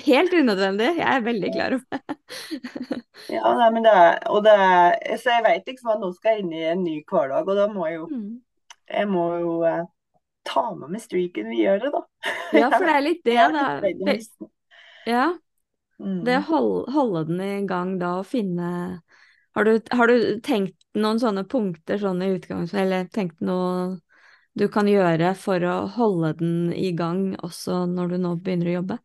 Helt unødvendig. Jeg er veldig klar over det. Ja, nei, men det er, og det er, så jeg vet liksom at nå skal jeg inn i en ny hverdag, og da må jeg jo, mm. jeg må jo uh, ta med meg streaken videre, da. Ja, for det er litt det, da. Ja. Det å holde, holde den i gang da og finne har du, har du, tenkt noen sånne punkter sånn i utgangspunktet, eller tenkt noe du kan gjøre for å holde den i gang også når du nå begynner å jobbe?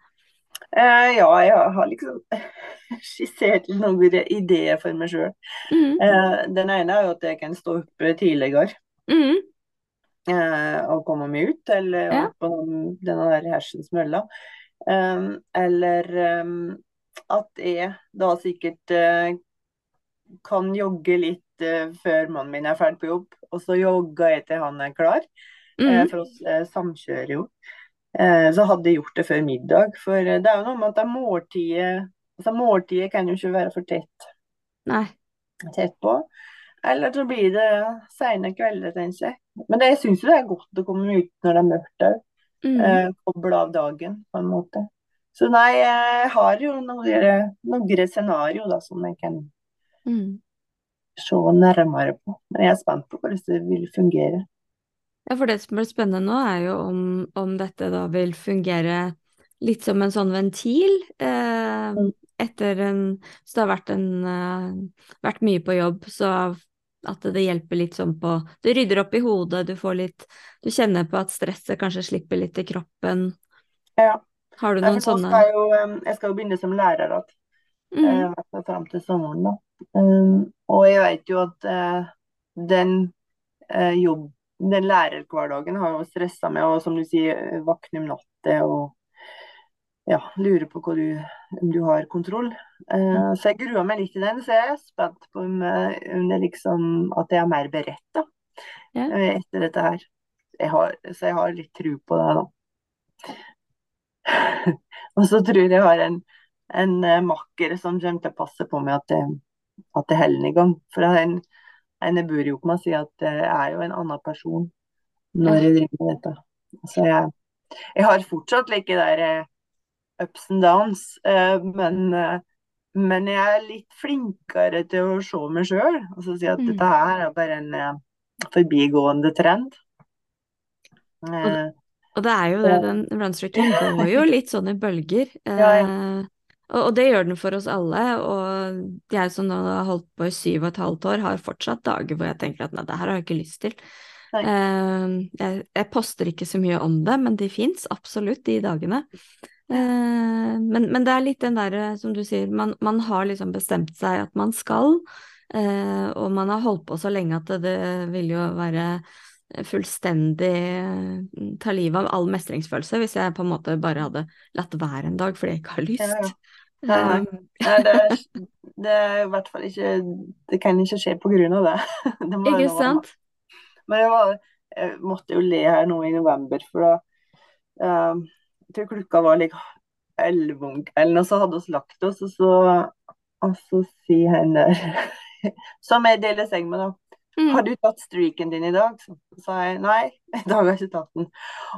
Eh, ja, jeg har liksom skissert noen ideer for meg sjøl. Mm. Eh, den ene er jo at jeg kan stå opp tidligere Mm. eh, og komme meg ut, eller Ja. opp på den- denne hersens mølla. Eh, eller eh, at jeg da sikkert eh, kan jogge litt uh, før mannen min er ferdig på jobb, og så jogger jeg til han er klar. Mm. Uh, for oss uh, samkjører jo. Så hadde jeg gjort det før middag. For det er jo noe med at det er måltidet altså Måltidet kan jo ikke være for tett, Nei. tett på. Eller så blir det seine kvelder, tenker jeg. Men det, jeg syns jo det er godt å komme ut når det er mørkt òg. Mm. Eh, koble av dagen, på en måte. Så nei, jeg har jo noen, noen scenarioer som jeg kan Mm. se nærmere på. Men jeg er spent på hvordan det vil fungere. Ja, for det som blir spennende nå, er jo om, om dette da vil fungere litt som en sånn ventil. Eh, Mm. etter en Så det har vært en eh, vært mye på jobb, så at det hjelper litt sånn på Du rydder opp i hodet, du får litt Du kjenner på at stresset kanskje slipper litt i kroppen. Ja. Har du noen sånne skal jeg, jo, eh, jeg skal jo begynne som lærer igjen. mm. eh, fram til sommeren. Da. Um, og jeg vet jo at uh, den uh, jobb, den lærerhverdagen har jo stressa meg, og som du sier, våkne om natta og ja, lure på du, om du har kontroll. Uh, så jeg gruer meg litt til den, så jeg er spent på om, eh, om det liksom at jeg er mer beredt da, Ja. eh, etter dette her. Jeg har, så jeg har litt tro på det, da. og så tror jeg jeg har en, en eh, makker som kommer til å passe på meg at det, at det holder i gang. For en, en bor jo med, si at jeg er jo en annen person når jeg driver med dette. Så jeg, jeg har fortsatt like der eh, ups and downs, eh, men, eh, men jeg er litt flinkere til å se meg sjøl og så si at Mm. dette her er bare en eh, forbigående trend. Og, Eh, og det er jo det, den runstreaken går jo litt sånn i bølger. Ja, ja. Eh, og, og det gjør den for oss alle. Og jeg som nå har holdt på i syv og et halvt år, har fortsatt dager hvor jeg tenker at nei, det her har jeg ikke lyst til. Eh, jeg, jeg poster ikke så mye om det, men de fins absolutt, de dagene. Uh, men, men det er litt den derre, som du sier, man, man har liksom bestemt seg at man skal, Uh, og man har holdt på så lenge at det, det vil jo være fullstendig eh, ta livet av all mestringsfølelse hvis jeg på en måte bare hadde latt være en dag fordi jeg ikke har lyst. Nei, nei. Um, Nei, det, det er i hvert fall ikke Det kan ikke skje på grunn av det. det ikke sant? Men jeg, var, jeg måtte jo le her nå i november, for da um, Jeg tror klokka var like elleve om kvelden, og så hadde vi lagt oss, og så, og så sier han der Som jeg deler seng med, da. Mm. Har du tatt streaken din i dag? Så sa jeg nei, i dag har jeg ikke tatt den.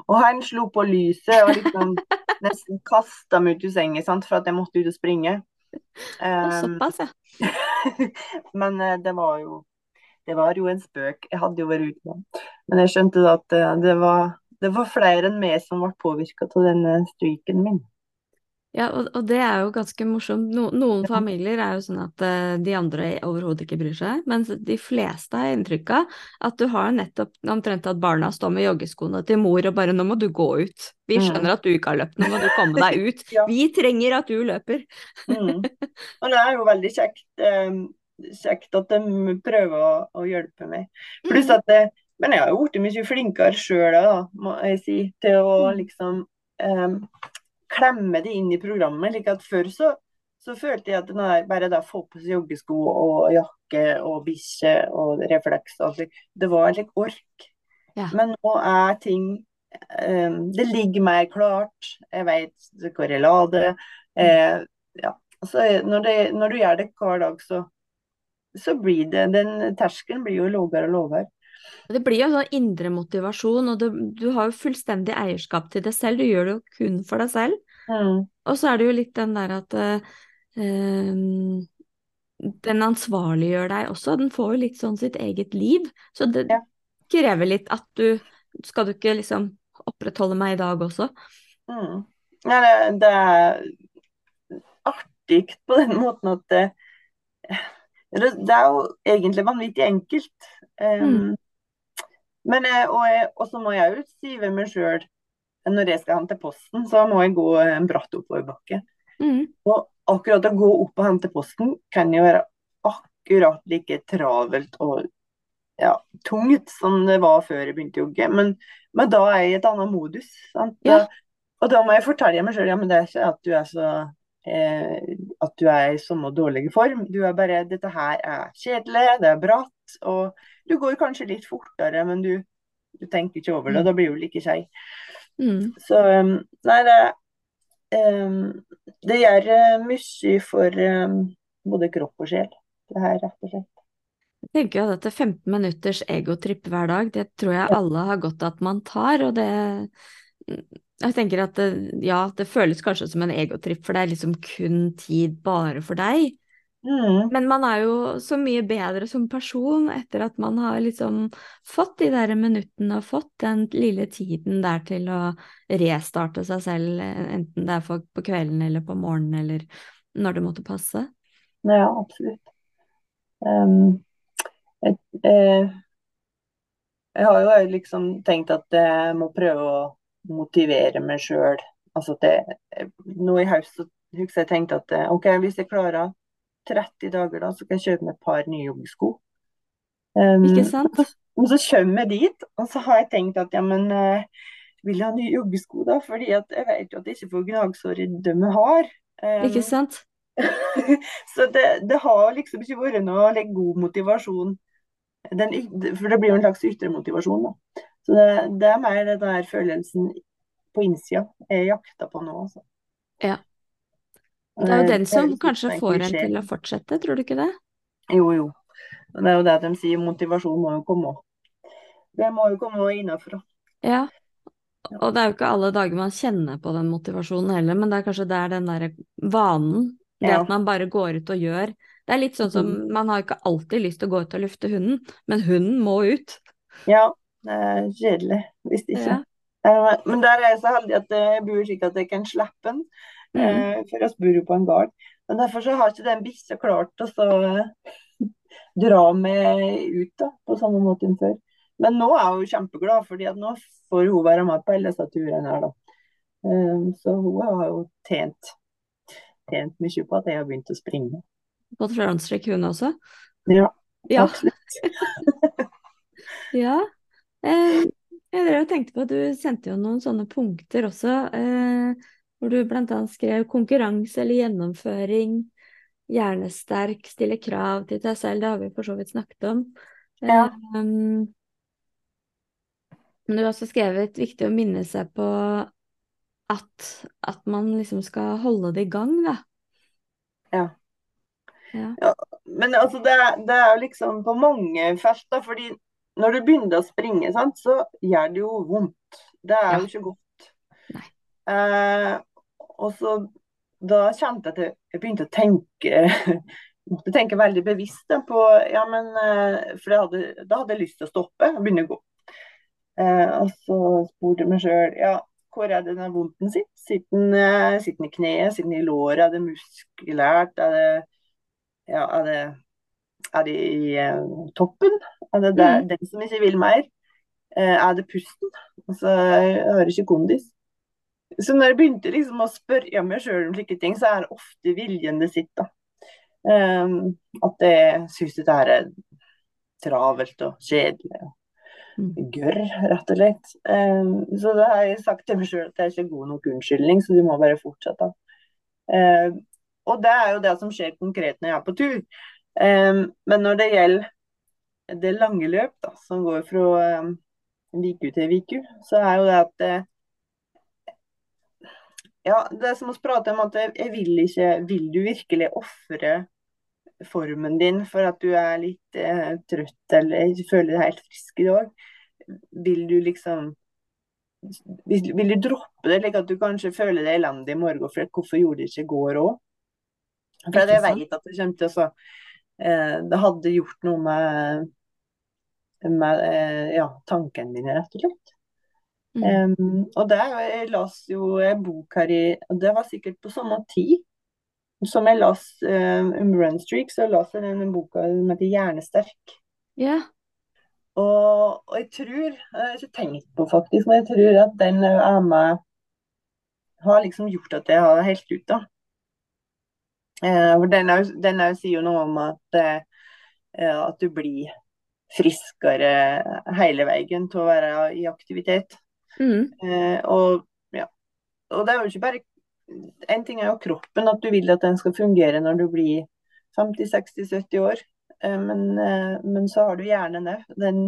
Og han slo på lyset og liksom nesten kasta meg ut i senga sant, for at jeg måtte ut og springe. Um, såpass, ja. men eh, det var jo det var jo en spøk. Jeg hadde jo vært ute med Men jeg skjønte da at eh, det var, det var flere enn meg som ble påvirka av denne streaken min. Ja, og, og det er jo ganske morsomt. No, noen familier er jo sånn at uh, de andre overhodet ikke bryr seg, mens de fleste har inntrykk av at du har nettopp omtrent at barna står med joggeskoene til mor og bare 'nå må du gå ut'. Vi Mm. skjønner at du ikke har løpt, nå må du komme deg ut. Ja. Vi trenger at du løper. Mm. Og det er jo veldig kjekt, um, kjekt at de prøver å, å hjelpe meg. Pluss Mm. at det, Men jeg har jo blitt mye flinkere sjøl, må jeg si, til å Mm. liksom eh, klemme det inn i programmet. Like at før så, så følte jeg at den bare da få på seg joggesko og jakke og bikkje og refleks og alt det var en slik ork. Ja. Men nå er ting um, Det ligger mer klart. Jeg vet hvor jeg la det. Eh, ja. Så når, det, når du gjør det hver dag, så, så blir det Den terskelen blir jo lavere og lavere. Det blir jo sånn indre motivasjon, og det, du har jo fullstendig eierskap til det selv. Du gjør det jo kun for deg selv. Mm. Og så er det jo litt den der at eh, den ansvarliggjør deg også. Den får jo litt sånn sitt eget liv. Så det Ja. krever litt at du Skal du ikke liksom opprettholde meg i dag også? Mm. Ja, det, det er artig på den måten at det, det det er jo egentlig vanvittig enkelt. Um, Mm. Men og, jeg, og så må jeg jo si ved meg sjøl når jeg skal hente posten, så må jeg gå en bratt oppoverbakke. Mm. Og akkurat å gå opp og hente posten kan jo være akkurat like travelt og ja, tungt som det var før jeg begynte å jogge. Men, men da er jeg i et annet modus. Sant? Ja. Og da må jeg fortelle meg sjøl ja, men det er ikke at du er så eh, at du er i sånn dårlig form. Du er bare Dette her er kjedelig, det er bratt, og du går kanskje litt fortere, men du, du tenker ikke over det. Mm. Da blir du like kjei. Mm. Så um, nei, det um, Det gjør uh, mye for um, både kropp og sjel, det her, rett og slett. Jeg tenker at dette 15 minutters egotripp hver dag, det tror jeg alle har godt av at man tar, og det Jeg tenker at det, ja, det føles kanskje som en egotripp, for det er liksom kun tid bare for deg. Mm. Men man er jo så mye bedre som person etter at man har liksom fått de der minuttene og fått den lille tiden der til å restarte seg selv, enten det er på kvelden eller på morgenen eller når det måtte passe. Ja, absolutt. Um, jeg, eh, jeg har jo liksom tenkt at jeg må prøve å motivere meg sjøl. Altså at jeg, nå i høst så husker jeg tenkte at eh, OK, hvis jeg klarer 30 dager, da, så kan jeg kjøpe meg et par nye joggesko. Um, Ikke sant? Og så kommer jeg dit, og så har jeg tenkt at ja, men uh, vil jeg ha nye joggesko da? Fordi at jeg vet jo at jeg ikke får gnagsår i dem jeg har. Um, Ikke sant? så det, det har liksom ikke vært noe like, god motivasjon. Den, for det blir jo en slags ytre motivasjon, da. Så det, det er mer den der følelsen på innsida jeg jakter på nå, altså. Ja. Det er jo Eh, den som kanskje får en til å fortsette, tror du ikke det? Jo, jo. Det er jo det de sier, motivasjon må jo komme. Det må jo komme innenfra. Ja. Og det er jo ikke alle dager man kjenner på den motivasjonen heller, men det er kanskje der den derre vanen, det Ja. at man bare går ut og gjør. Det er litt sånn som Mhm. man har ikke alltid lyst til å gå ut og lufte hunden, men hunden må ut. Ja, det er kjedelig hvis ikke. Ja. Eh, Men der er jeg så heldig at jeg bor slik at jeg kan slippe den. Mm. Eh, For jeg bor jo på en gard. Men derfor så har ikke den bikkja klart å så eh, dra meg ut da, på samme måte som før. Men nå er hun kjempeglad, fordi at nå får hun være med på alle disse turene her. da. Eh, Så hun har jo tjent, tjent mye på at jeg har begynt å springe. På Transrek hun også. Ja, Ja. absolutt. ja. Eh, jeg drev og tenkte på at du sendte jo noen sånne punkter også, eh, hvor du annet skrev konkurranse eller gjennomføring, hjernesterk, stille krav til deg selv, det har vi for så vidt snakket om. Ja. um, men du har også skrevet viktig å minne seg på at, at man liksom skal holde det i gang, da. Ja. Ja. Men altså, det, det er jo liksom på mange felt, da, fordi når du begynner å springe, sant, så gjør det jo vondt. Det er Ja. jo ikke godt. Eh, og så da kjente jeg at jeg- begynte å tenke måtte tenke veldig bevisst på ja, men, eh, For hadde, da hadde jeg lyst til å stoppe og begynne å gå. Eh, og så spurte jeg meg sjøl ja, hvor er det den vondten sitt? Sitter den, eh, sitter den i kneet, sitter den i låret, er det muskulært? Er det, ja, er det, er det i eh, toppen? Er det der, Mm. den som ikke vil mer? Eh, er det pusten? Altså, jeg har ikke kondis. Så når jeg begynte liksom å spørre meg sjøl om slike ting, så er det ofte viljen det sitter. Um, at jeg syns dette her er travelt og kjedelig og Mm. gørr, rett og slett. Um, så da har jeg sagt til meg sjøl at det er ikke god nok unnskyldning, så du må bare fortsette. Um, og det er jo det som skjer konkret når jeg er på tur. Men når det gjelder det lange løp, da, som går fra um, uke til uke, så er jo det at eh, ja, det er som å prate om at jeg, vil ikke Vil du virkelig ofre formen din for at du er litt eh, trøtt eller ikke føler deg helt frisk i dag? Vil du liksom vil, vil du droppe det, slik at du kanskje føler deg elendig i morgen? For hvorfor gjorde du ikke i går òg? For jeg vet at det kommer til å så, eh, Det hadde gjort noe med, med eh, ja, tankene dine, rett og slett. Mm. Um, og der, jeg las jo en bok her i Det var sikkert på samme tid som jeg las um, om Runstreak, så las jeg den boka som heter 'Hjernesterk'. Yeah. Og, og jeg tror, jeg har ikke tenkt på faktisk, men jeg tror at den er med har liksom gjort at jeg har helt ut, da. Eh, den, er, den er, sier jo noe om at, eh, at du blir friskere hele veien til å være i aktivitet. Mm. Eh, og, ja. og det er jo ikke bare En ting er jo kroppen, at du vil at den skal fungere når du blir 50-60-70 år. Eh, men, eh, men, så har du hjernen òg. Den,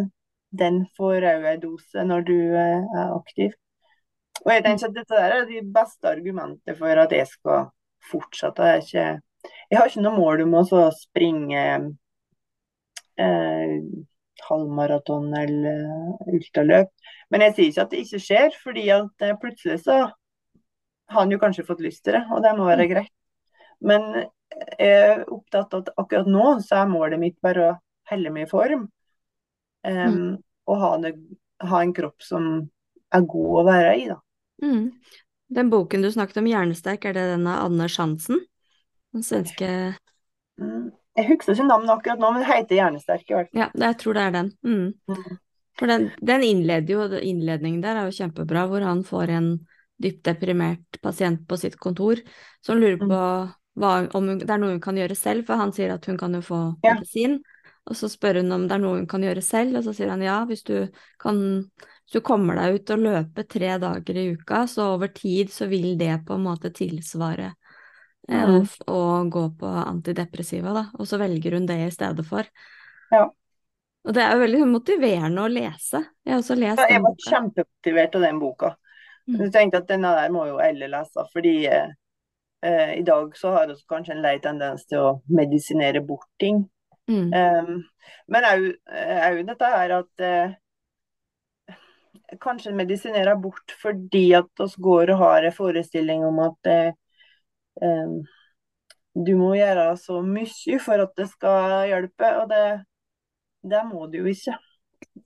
den får òg en dose når du eh, er aktiv. Og jeg tenker at dette er de beste argumentene for at jeg skal fortsette. Jeg, ikke, jeg har ikke noe mål om å springe eh, halvmaraton eller ultraløp. Men jeg sier ikke at det ikke skjer, fordi at eh, plutselig så har han jo kanskje fått lyst til det, og det må være mm. greit. Men jeg er opptatt av at akkurat nå så er målet mitt bare å helle meg i form. Um, mm. Og ha, det, ha, en kropp som er god å være i, da. Mm. Den boken du snakket om, 'Hjernesterk', er det den av Anders Hansen? Den svenske mm. Jeg husker ikke navnet akkurat nå, men det heter 'Hjernesterk' i hvert fall. Ja, jeg tror det er den. Mm. mm. For den, den, innleder jo, innledningen der er jo kjempebra, hvor han får en dypt deprimert pasient på sitt kontor som lurer på mm. hva, om hun, det er noe hun kan gjøre selv, for han sier at hun kan jo få ja. medisin. Og så spør hun om det er noe hun kan gjøre selv, og så sier han ja, hvis du kan hvis du kommer deg ut og løper tre dager i uka, så over tid så vil det på en måte tilsvare mm. å, å, gå på antidepressiva, da. Og så velger hun det i stedet for. Ja. Og det er jo veldig motiverende å lese. Jeg har også lest ja, Jeg var kjempemotivert av den boka. Mm. Jeg tenkte at denne der må jo alle lese, fordi eh, eh, i dag så har vi kanskje en lei tendens til å medisinere bort ting. Mm. Um, men òg dette her at eh, kanskje medisinere bort fordi at oss går og har en forestilling om at eh, eh, du må gjøre så mye for at det skal hjelpe, og det, det må du jo ikke.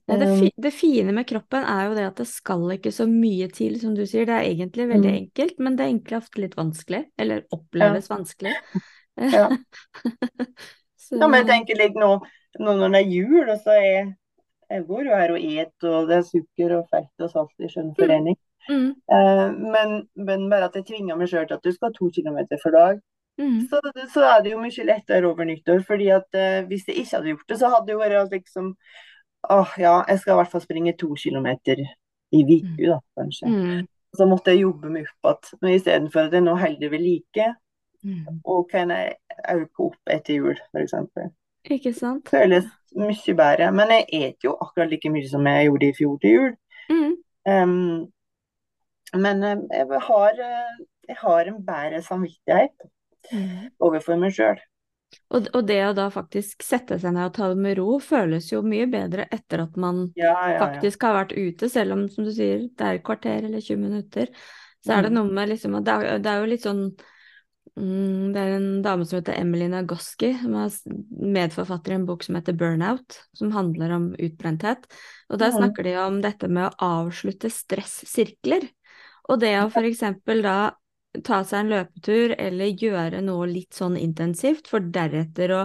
Det, fi, det, fine med kroppen er jo det at det skal ikke så mye til, som du sier. Det er egentlig veldig mm. enkelt, men det er egentlig ofte litt vanskelig. Eller oppleves ja. vanskelig. Ja. så... ja, men jeg tenker litt nå, nå når det er jul, og så er jeg går jo her og et, og det er sukker og fett og salt i skjønn forening. Mm. Mm. Uh, men, men, bare at jeg tvinger meg sjøl til at du skal to kilometer for dag. Mm. Så, så, er det jo mye lettere over nyttår. fordi at uh, hvis jeg ikke hadde gjort det, så hadde det jo vært liksom åh ja, jeg skal i hvert fall springe to kilometer i uka, da, kanskje. Mm. Så måtte jeg jobbe meg opp igjen. Men istedenfor at jeg nå holder ved like, mm. og kan jeg øke opp etter jul, f.eks. Ikke sant? Føles mye bedre. Men jeg et jo akkurat like mye som jeg gjorde i fjor til jul. Mm. Um, men eh, jeg har, eh, jeg har, en bedre samvittighet mm. overfor meg sjøl. Og, og, det å da faktisk sette seg ned og ta det med ro, føles jo mye bedre etter at man ja, ja, faktisk har vært ute, selv om, som du sier, det er et kvarter eller 20 minutter. Så er det mm. noe med liksom at det er, det er jo litt sånn Mm, det er en dame som heter Emily Nagoski, som er medforfatter i en bok som heter Burnout, som handler om utbrenthet. Og der snakker de om dette med å avslutte stressirkler. Og det å eksempel da ta seg en løpetur eller gjøre noe litt sånn intensivt, for deretter å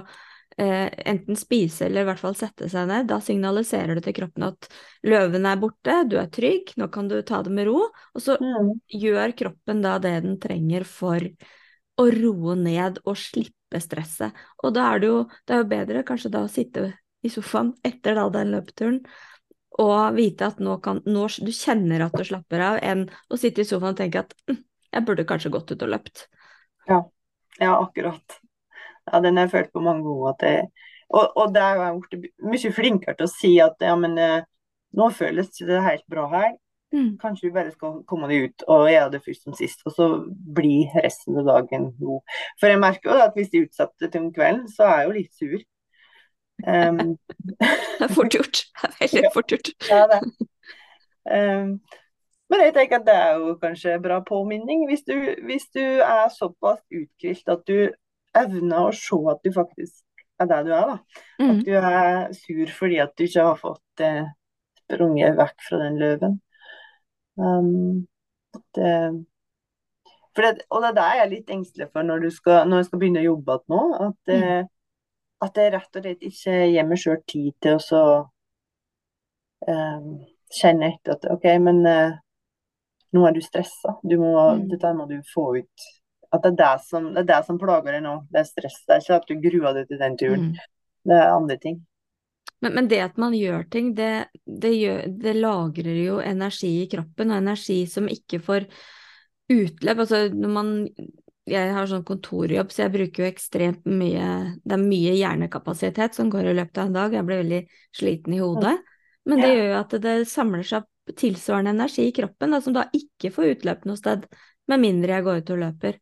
eh, enten spise eller i hvert fall sette seg ned, da signaliserer du til kroppen at løven er borte, du er trygg, nå kan du ta det med ro. Og så mm. gjør kroppen da det den trenger for å roe ned og slippe stresset. Og da er det jo, det er jo bedre kanskje da å sitte i sofaen etter da den løpeturen og vite at nå kan nå, du kjenner at du slapper av, enn å sitte i sofaen og tenke at hm, jeg burde kanskje gått ut og løpt. Ja, ja akkurat. Ja, den har jeg følt på mange ganger. At jeg, og, og der har jeg blitt mye flinkere til å si at ja, men eh, nå føles det helt bra her. Mm. Kanskje vi bare skal komme det ut og gjøre det først som sist, og så blir resten av dagen god. For jeg merker jo at hvis de utsetter til om kvelden, så er jeg jo litt sur. Um, det er fort gjort. Det er veldig fort gjort. Ja, det. Um, men jeg tenker at det er jo kanskje bra påminning. Hvis du, hvis du er såpass uthvilt at du evner å se at du faktisk er der du er, da. Mm. At du er sur fordi at du ikke har fått eh, sprunget vekk fra den løven. Um, det, det, og det er jeg er litt engstelig for når, skal, når jeg skal begynne å jobbe igjen nå. At, mm. At jeg rett og slett ikke gir meg sjøl tid til å eh, kjenne etter at OK, men eh, nå er du stressa. Du må, Mm. Dette må du få ut. At det er det som, det er det som plager deg nå. Det er stress. Det er ikke at du gruer deg til den turen. Mm. Det er andre ting. Men, men det at man gjør ting, det, det, gjør, det lagrer jo energi i kroppen, og energi som ikke får utløp. Altså når man Jeg har sånn kontorjobb, så jeg bruker jo ekstremt mye Det er mye hjernekapasitet som går i løpet av en dag. Jeg blir veldig sliten i hodet. Men det gjør jo at det samler seg opp tilsvarende energi i kroppen, da, som da ikke får utløp noe sted, med mindre jeg går ut og løper.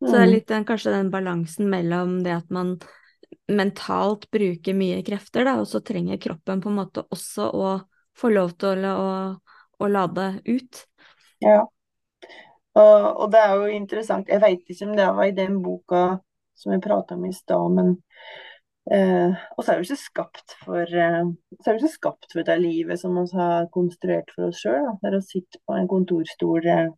Så det er Mm. litt den, kanskje den balansen mellom det at man mentalt bruker mye krefter, da, og så trenger kroppen på en måte også å få lov til å, å, å lade ut. Ja. Og, og det er jo interessant. Jeg vet ikke om det var i den boka som vi prata om i stad, men eh, Og så er vi ikke skapt for eh, så er vi ikke skapt for det livet som vi har konstruert for oss sjøl. Det er å sitte på en kontorstol eh,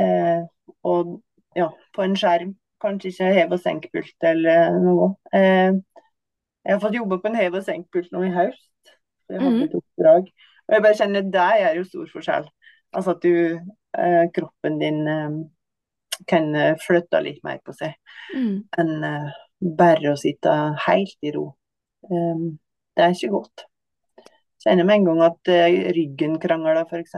eh, og ja, på en skjerm. Kanskje ikke hev- og senkpult eller noe. Eh, jeg har fått jobbe på en hev- og senkpult nå i høst. Jeg hadde Mhm. et oppdrag. Og jeg bare kjenner det er jo stor forskjell. Altså at du, kroppen din eh, kan eh, flytte litt mer på seg Mm. enn eh, bare å sitte helt i ro. Eh, det er ikke godt. Kjenner med en gang at eh, ryggen krangler, f.eks.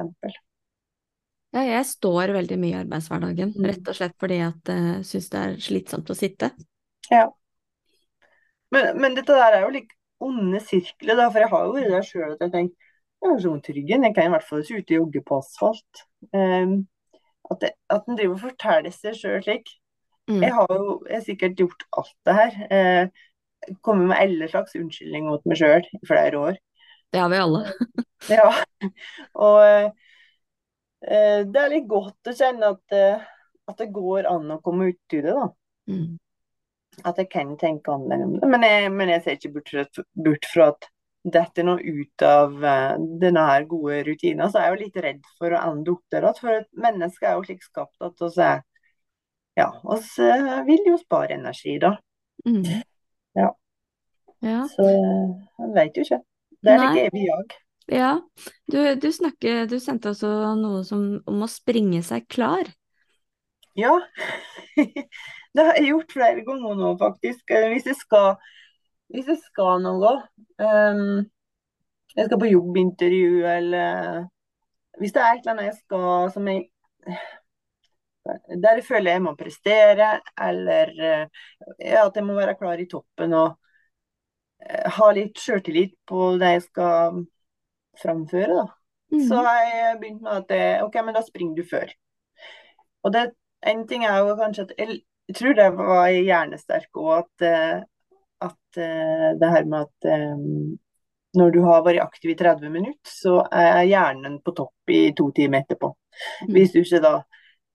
Ja, jeg står veldig mye i arbeidshverdagen, Mm. rett og slett fordi jeg syns det er slitsomt å sitte. Ja. Men, men dette der er jo litt onde sirkler, da, for jeg har jo vært der sjøl at jeg tenker jeg har så vondt i ryggen, jeg kan i hvert fall ikke ut og jogge på asfalt. Um, at, det, at en driver og forteller seg sjøl slik. Mm. Jeg har jo jeg har sikkert gjort alt det her. Uh, kommet med alle slags unnskyldninger mot meg sjøl i flere år. Det har vi alle. Ja. Og eh, det er litt godt å kjenne at, uh, at det går an å komme ut i det, da. Mm. At jeg kan tenke annerledes om det. Men jeg, men jeg ser ikke bort fra, bort fra at dette nå ut av eh, denne her gode rutinen. Så er jeg jo litt redd for å ende opp der igjen. For et menneske er jo slik skapt at vi er Ja, vi vil jo spare energi, da. Mm. Ja. Ja. Så jeg vet jo ikke. Det er like evig jag. ja. Du, du, snakker, du sendte også noe som, om å springe seg klar. Ja. Det har jeg gjort flere ganger nå, faktisk. Eh, Hvis jeg skal, hvis jeg skal noe um, Jeg skal på jobbintervju, eller hvis det er et eller annet jeg skal som jeg Der jeg føler jeg må prestere, eller eh, ja, at jeg må være klar i toppen og eh, ha litt sjøltillit på det jeg skal framføre, da. Mm. Så har jeg begynt med at det, OK, men da springer du før. Og det, en ting er jo kanskje at jeg, jeg tror det var hjernesterk òg, at, eh, at eh, det her med at eh, når du har vært aktiv i 30 minutter, så er hjernen på topp i to timer etterpå. Mm. Hvis du ikke da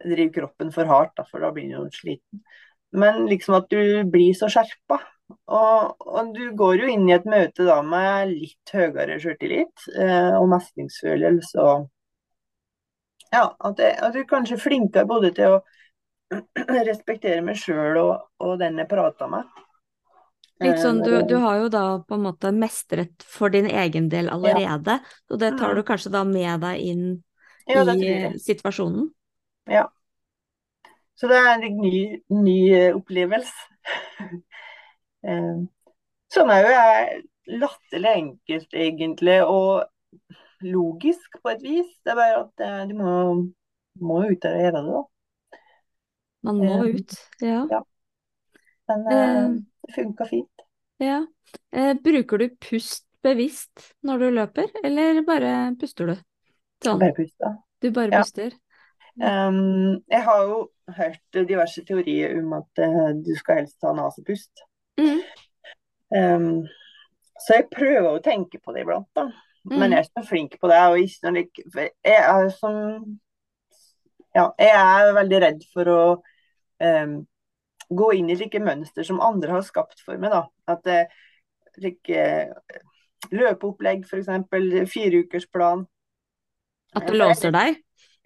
driver kroppen for hardt, da, for da blir du sliten. Men liksom at du blir så skjerpa. Og, og du går jo inn i et møte da med litt høyere sjøltillit eh, og mestringsfølelse. Og ja, at, jeg, at du kanskje er flinkere både til å respektere meg sjøl og, og den jeg prater med. Litt sånn, du, Eh, du har jo da på en måte mestret for din egen del allerede, og det tar du kanskje da med deg inn ja, i situasjonen. Ja. Så det er en ny, ny eh, opplevelse. Eh, Som òg er latterlig enkelt, egentlig, og logisk på et vis. Det er bare at eh, du må, må ut der og gjøre det, da. Man må Eh, ut, ja. ja. Men eh, Eh, det funka fint. ja. Eh, bruker du pust bevisst når du løper, eller bare puster du? Sånn, Bare puster. du bare Ja. puster? Um, jeg har jo hørt diverse teorier om at uh, du skal helst ta nesepust. Mm. Um, så jeg prøver å tenke på det iblant, da. Men Mm. jeg er ikke så flink på det. Og ikke noe jeg er som Ja, jeg er veldig redd for å um, gå inn i slike mønster som andre har skapt for meg, da. At det like, løpeopplegg, f.eks. Fireukersplan. At du For låser deg?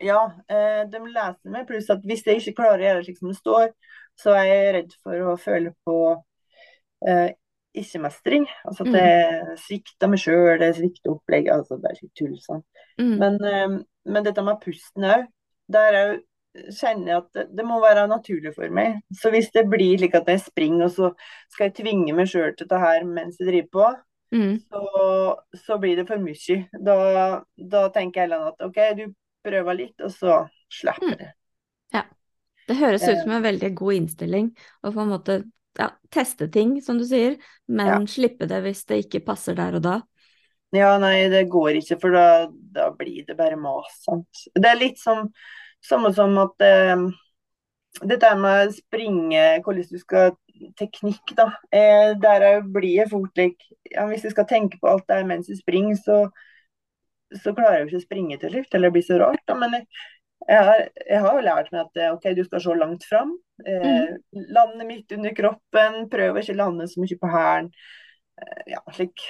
Ja, eh, de leser meg. Pluss at hvis jeg ikke klarer å gjøre det slik som det står, så er jeg redd for å føle på eh, ikke-mestring. Altså at jeg det svikter meg sjøl, det svikter opplegget. Altså det er ikke tull sånn. Mm. Men, eh, men dette med pusten òg, der jeg kjenner at det, det må være naturlig for meg. Så hvis det blir slik at jeg springer, og så skal jeg tvinge meg sjøl til dette her mens jeg driver på, Mm. så, så blir det for mye. Da, da tenker jeg heller at OK, du prøver litt, og så slipper Mm. det. Det høres ut Eh. som en veldig god innstilling å på en måte ja, teste ting, som du sier, men Ja. slippe det hvis det ikke passer der og da. Ja, nei, det går ikke, for da, da blir det bare mas. Sant? Det er litt som samme som at eh, dette med springe, hvordan du skal Teknikk, da. Eh, der blir jeg fort like ja, Hvis du skal tenke på alt det er mens du springer, så, så klarer jeg ikke å springe til slutt. Eller det blir så rart, da. Men jeg, jeg, har, jeg har lært meg at eh, OK, du skal se langt fram. Eh, lande midt under kroppen. Prøv å ikke lande så mye på hælen. Eh, ja, slik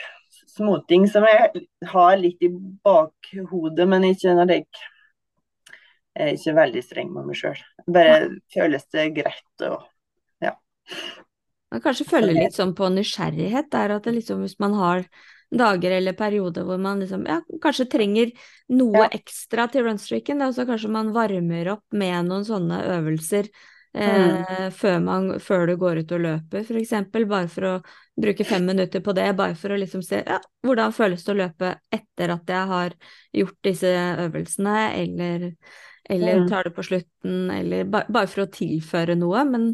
småting som jeg har litt i bakhodet, men ikke når jeg jeg er ikke veldig streng med meg sjøl. Bare føles det greit og Man kanskje føler litt sånn på nysgjerrighet der, at det liksom hvis man har dager eller perioder hvor man liksom ja, kanskje trenger noe Ja. ekstra til runstreaken, da, så kanskje man varmer opp med noen sånne øvelser eh, før, man, før du går ut og løper, eksempel, bare for å bruke fem minutter på det, bare for å liksom se ja, hvordan føles det å løpe etter at jeg har gjort disse øvelsene, eller, eller tar det på slutten, eller ba, bare for å tilføre noe, men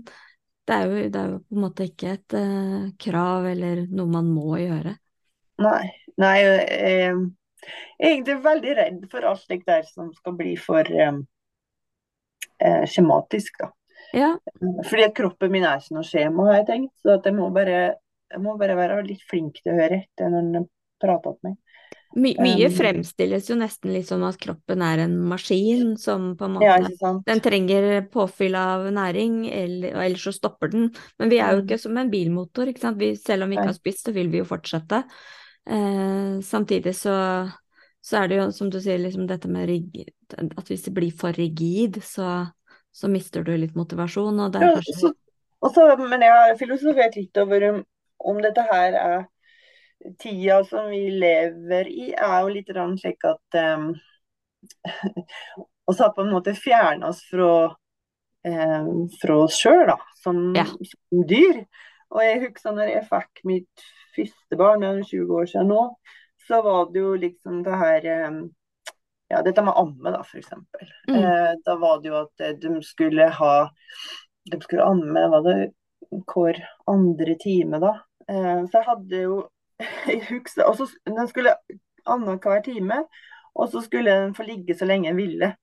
det er jo, det er jo på en måte ikke et uh, krav eller noe man må gjøre. Nei. Nei jeg er egentlig veldig redd for alt det der som skal bli for eh, eh, skjematisk, da. Ja, Fordi at kroppen min er ikke noe skjema, har jeg tenkt. Så jeg må bare, jeg må bare være litt flink til å høre etter når en prater til meg. My, mye Um, fremstilles jo nesten litt som at kroppen er en maskin som på en måte Ja. Den trenger påfyll av næring, eller, og ellers så stopper den. Men vi er jo Mm. ikke som en bilmotor, ikke sant. Vi, selv om vi ikke har spist, så vil vi jo fortsette. Eh, samtidig så, så er det jo, som du sier, liksom dette med rig, at hvis det blir for rigid, så, så mister du litt motivasjon, og det er Ja, så, også, men jeg har filosofert litt over om, om dette her er Tida som vi lever i, er jo litt slik at um, oss har på en måte fjerna oss fra, um, fra oss sjøl, da, som, Ja. som dyr. Og jeg husker når jeg fikk mitt første barn, det er 20 år siden nå, så var det jo liksom det her um, Ja, dette med amme, da, eksempel. Mm. Eh, da var det jo at eh, de skulle ha De skulle amme, var det hver andre time, da. Eh, så jeg hadde jo Jeg husker Og så den skulle annenhver time, og så skulle den få ligge så lenge den ville.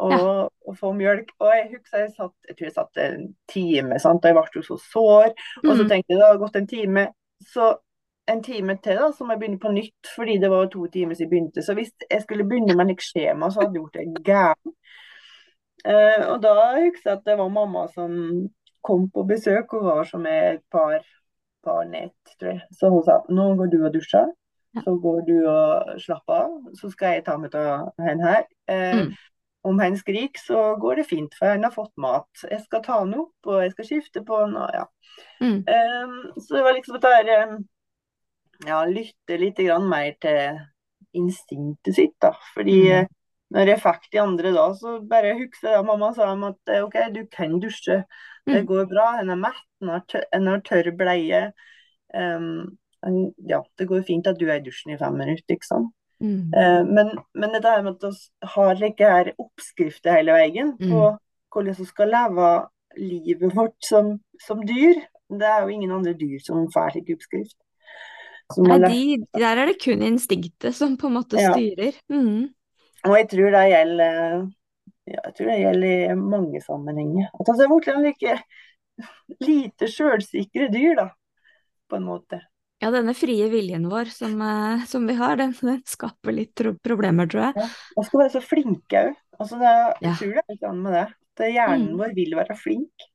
Og, Ja. og få mjølk. Og jeg husker jeg satt jeg tror jeg satt en time, sant? og jeg ble jo så sår. Og så Mm. tenkte jeg det har gått en time, så en time til da, så må jeg begynne på nytt, fordi det var to timer siden jeg begynte. Så hvis jeg skulle begynne med et skjema, så hadde jeg gjort det gærent. Uh, og da husker jeg at det var mamma som kom på besøk, og var som et par, par nett, tror jeg. Så hun sa nå går du og dusjer, så går du og slapper av, så skal jeg ta med av henne her. Eh, Mm. Om han skriker, så går det fint, for han har fått mat. Jeg skal ta han opp, og jeg skal skifte på han, og ja. Mm. Um, så det var liksom at der, um, ja, lytte litt grann mer til instinktet sitt, da. Fordi Mm. eh, når jeg fikk de andre da, så bare husker jeg at mamma sa om at eh, OK, du kan dusje. Det Mm. går bra. En er mett, en har tørr, en har tørr bleie. Um, ja, det går fint at du er i dusjen i fem minutter, ikke sant. Mm. Uh, men, men dette med at vi har like her oppskrifter hele veien på hvordan vi skal leve livet vårt som, som dyr, det er jo ingen andre dyr som får slik oppskrift. Nei, de, der er det kun instinktet som på en måte Ja. styrer. Mm. Og jeg tror det gjelder ja, jeg tror det gjelder i mange sammenhenger. At vi er blitt like lite sjølsikre dyr, da, på en måte. Ja, denne frie viljen vår som, eh, som vi har, den, den skaper litt problemer, tror jeg. Ja. Og skal være så flinke òg. Altså, Ja. jeg tror det er litt annet med det. At hjernen Mm. vår vil være flink.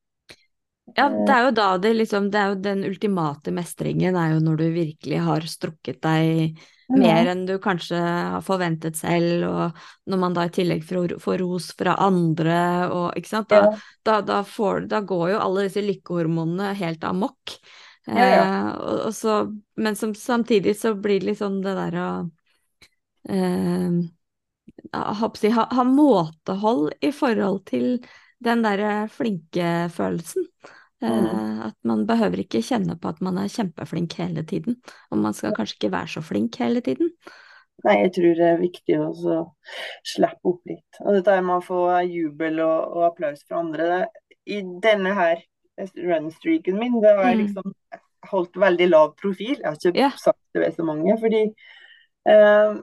Ja, det er jo da det liksom Det er jo den ultimate mestringen er jo når du virkelig har strukket deg mer enn du kanskje har forventet selv, og når man da i tillegg får, ros fra andre og ikke sant, da, Ja. da, da, får, da går jo alle disse lykkehormonene helt amok. Ja, ja. Eh, og, og så, men som, samtidig så blir det liksom det der å eh, ha, ha, måtehold i forhold til den derre flinke-følelsen. Eh, mm. At man behøver ikke kjenne på at man er kjempeflink hele tiden. Og man skal kanskje ikke være så flink hele tiden. Nei, jeg tror det er viktig å slippe opp litt. Og dette med å få jubel og, og applaus fra andre. Det, I denne her runstreaken min, det har jeg mm. liksom holdt veldig lav profil. Jeg har ikke yeah. sagt det ved så mange. Fordi uh,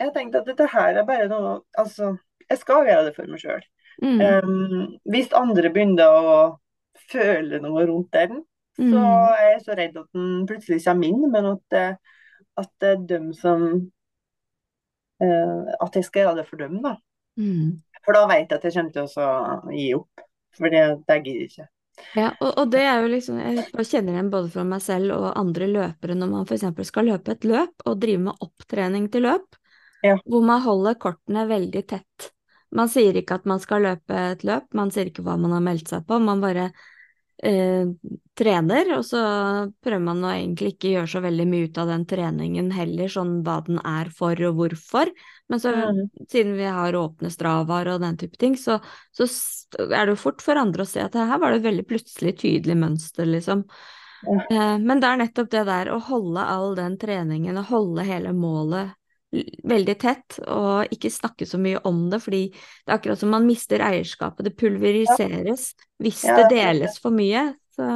jeg tenkte at dette her er bare noe Altså, jeg skal gjøre det for meg sjøl. Mm. Um, hvis andre begynner å føle noe rundt den, Så er jeg så redd at den plutselig kommer inn, men at, at det er dem som uh, At jeg skal gjøre det for dem, da. Mm. For da vet jeg at jeg kommer til å gi opp. For det, det gidder jeg ikke. Ja, og, og, det er jo liksom Jeg kjenner igjen både fra meg selv og andre løpere når man f.eks. skal løpe et løp og drive med opptrening til løp, ja. hvor man holder kortene veldig tett. Man sier ikke at man skal løpe et løp, man sier ikke hva man har meldt seg på, man bare eh, trener, og så prøver man å egentlig ikke gjøre så veldig mye ut av den treningen heller, sånn hva den er for og hvorfor. Men så, mm. siden vi har åpne stravaer og den type ting, så, så, er det jo fort for andre å se at her var det et veldig plutselig tydelig mønster, liksom. Mm. Eh, men det er nettopp det der å holde all den treningen og holde hele målet veldig tett, og ikke snakke så mye om det, fordi det er akkurat som man mister eierskapet. Det pulveriseres ja. hvis ja, det deles for mye. Så.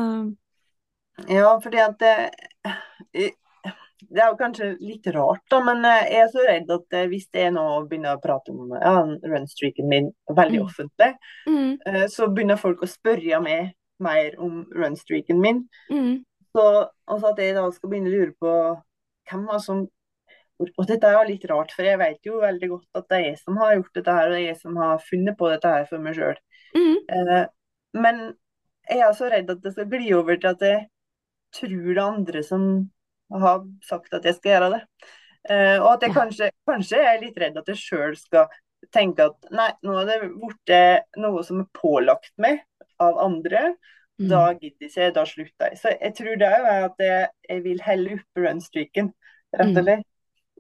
Ja, fordi at det, det er jo kanskje litt rart, da, men jeg er så redd at hvis jeg nå begynner å prate om ja, runstreaken min veldig mm. offentlig, mm. Eh, så begynner folk å spørre meg mer om runstreaken min. Mm. Så, altså at jeg da skal begynne å lure på hvem var som og dette er jo litt rart, for jeg vet jo veldig godt at det er jeg som har gjort dette her, og det er jeg som har funnet på dette her for meg sjøl. Mm. Eh, men jeg er så redd at det skal gli over til at jeg tror det er andre som har sagt at jeg skal gjøre det. Eh, og at jeg kanskje, kanskje er litt redd at jeg sjøl skal tenke at nei, nå er det blitt noe som er pålagt meg av andre. Mm. Da gidder ikke da slutter jeg. Så jeg tror det er at jeg, jeg vil helle opp runstreaken, rett og mm. slett.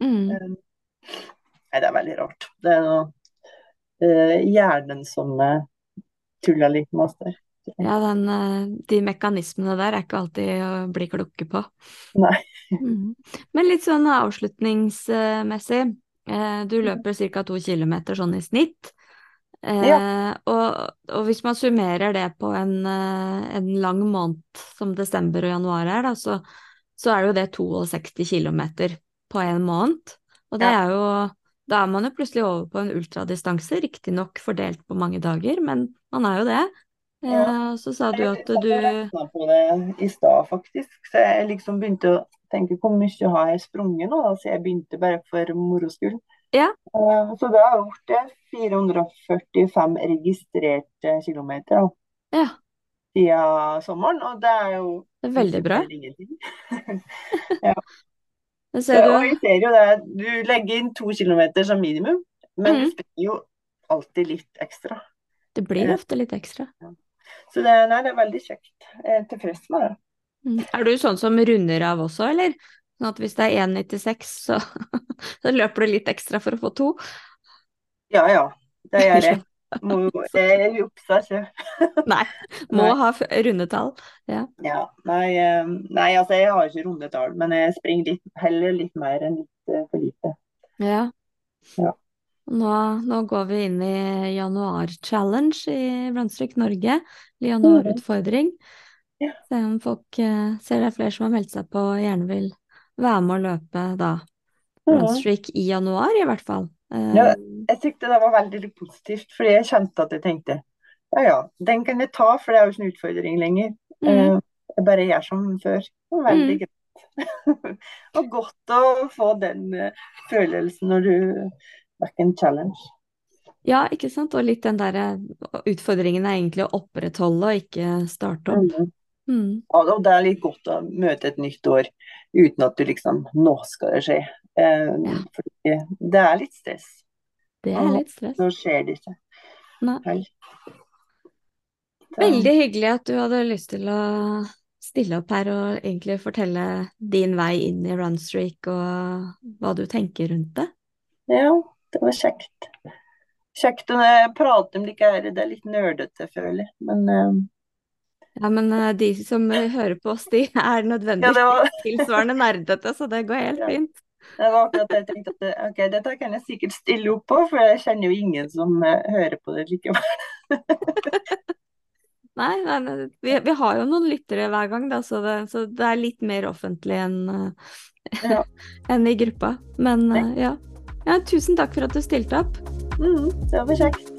Mm. Um, nei, det er veldig rart. Det er noe uh, hjernen som uh, tuller oss der. Ja, den, uh, de mekanismene der er ikke alltid å bli klokke på. Nei. mm. Men litt sånn avslutningsmessig. Du løper ca. to km sånn i snitt. Ja. Og, og, hvis man summerer det på en, en, lang måned som desember og januar er, da, så, så er det jo det 62 km på en måned. Og det er jo Da er man jo plutselig over på en ultradistanse, riktignok fordelt på mange dager, men man er jo det. Ja. Eh, så sa du at du Jeg regna på det i stad, faktisk. Så jeg liksom begynte å tenke hvor mye har jeg sprunget nå, så jeg begynte bare for moro skyld. Ja. Uh, så det har blitt 445 registrerte kilometer ja. siden sommeren, og det er jo det er veldig bra. ja. Så, og vi ser jo det, du legger inn to kilometer som minimum, men mm. det blir jo alltid litt ekstra. Det blir eh, ofte litt ekstra. Ja. Så det, nei, det, er veldig kjekt. Jeg er tilfreds med det. Mm. Er du sånn som runder av også, eller? Sånn at hvis det er 1,96, så, så løper du litt ekstra for å få to? Ja ja, det gjør jeg. Må, jeg jukse ikke. nei, må nei. ha rundetall. Ja. ja nei, eh, nei, altså jeg har ikke rundetall, men jeg springer litt, heller litt mer enn litt uh, for lite. Ja. ja. Nå, nå, går vi inn i januar-challenge i Brannstryk Norge. Januarutfordring. Ja. Se om folk uh, ser det er flere som har meldt seg på og gjerne vil være med å løpe da. Brannstreak i januar, i hvert fall. Ja, eh, jeg tykte det var veldig positivt, fordi jeg kjente at jeg tenkte ja ja, den kan jeg ta, for det er jo ikke en utfordring lenger. Mm. Eh, jeg bare gjør som før. Veldig mm. greit. og godt å få den uh, følelsen når du back en challenge. Ja, ikke sant. Og litt den derre utfordringen er egentlig å opprettholde og ikke starte opp. Mm. Mm. Og det er litt godt å møte et nytt år uten at du liksom Nå skal det skje. Eh, ja. Fordi det er litt stress. Det er litt stress. Nå skjer det ikke. Nei. Veldig hyggelig at du hadde lyst til å stille opp her og egentlig fortelle din vei inn i Runstreak og hva du tenker rundt det. Ja, det var kjekt. Kjekt å prate om det ikke er det er litt nerdete, føler jeg. Men uh... Ja, men uh, de som hører på oss, de er nødvendigvis ja, var... tilsvarende nerdete, så det går helt fint. Det var akkurat det jeg tenkte at ok, dette kan jeg sikkert stille opp på, for jeg kjenner jo ingen som uh, hører på det likevel. nei, nei, nei vi, vi, har jo noen lyttere hver gang, da, så det, så det er litt mer offentlig enn uh, ja. enn i gruppa. Men uh, ja. ja. Tusen takk for at du stilte opp. Mm, det var kjekt.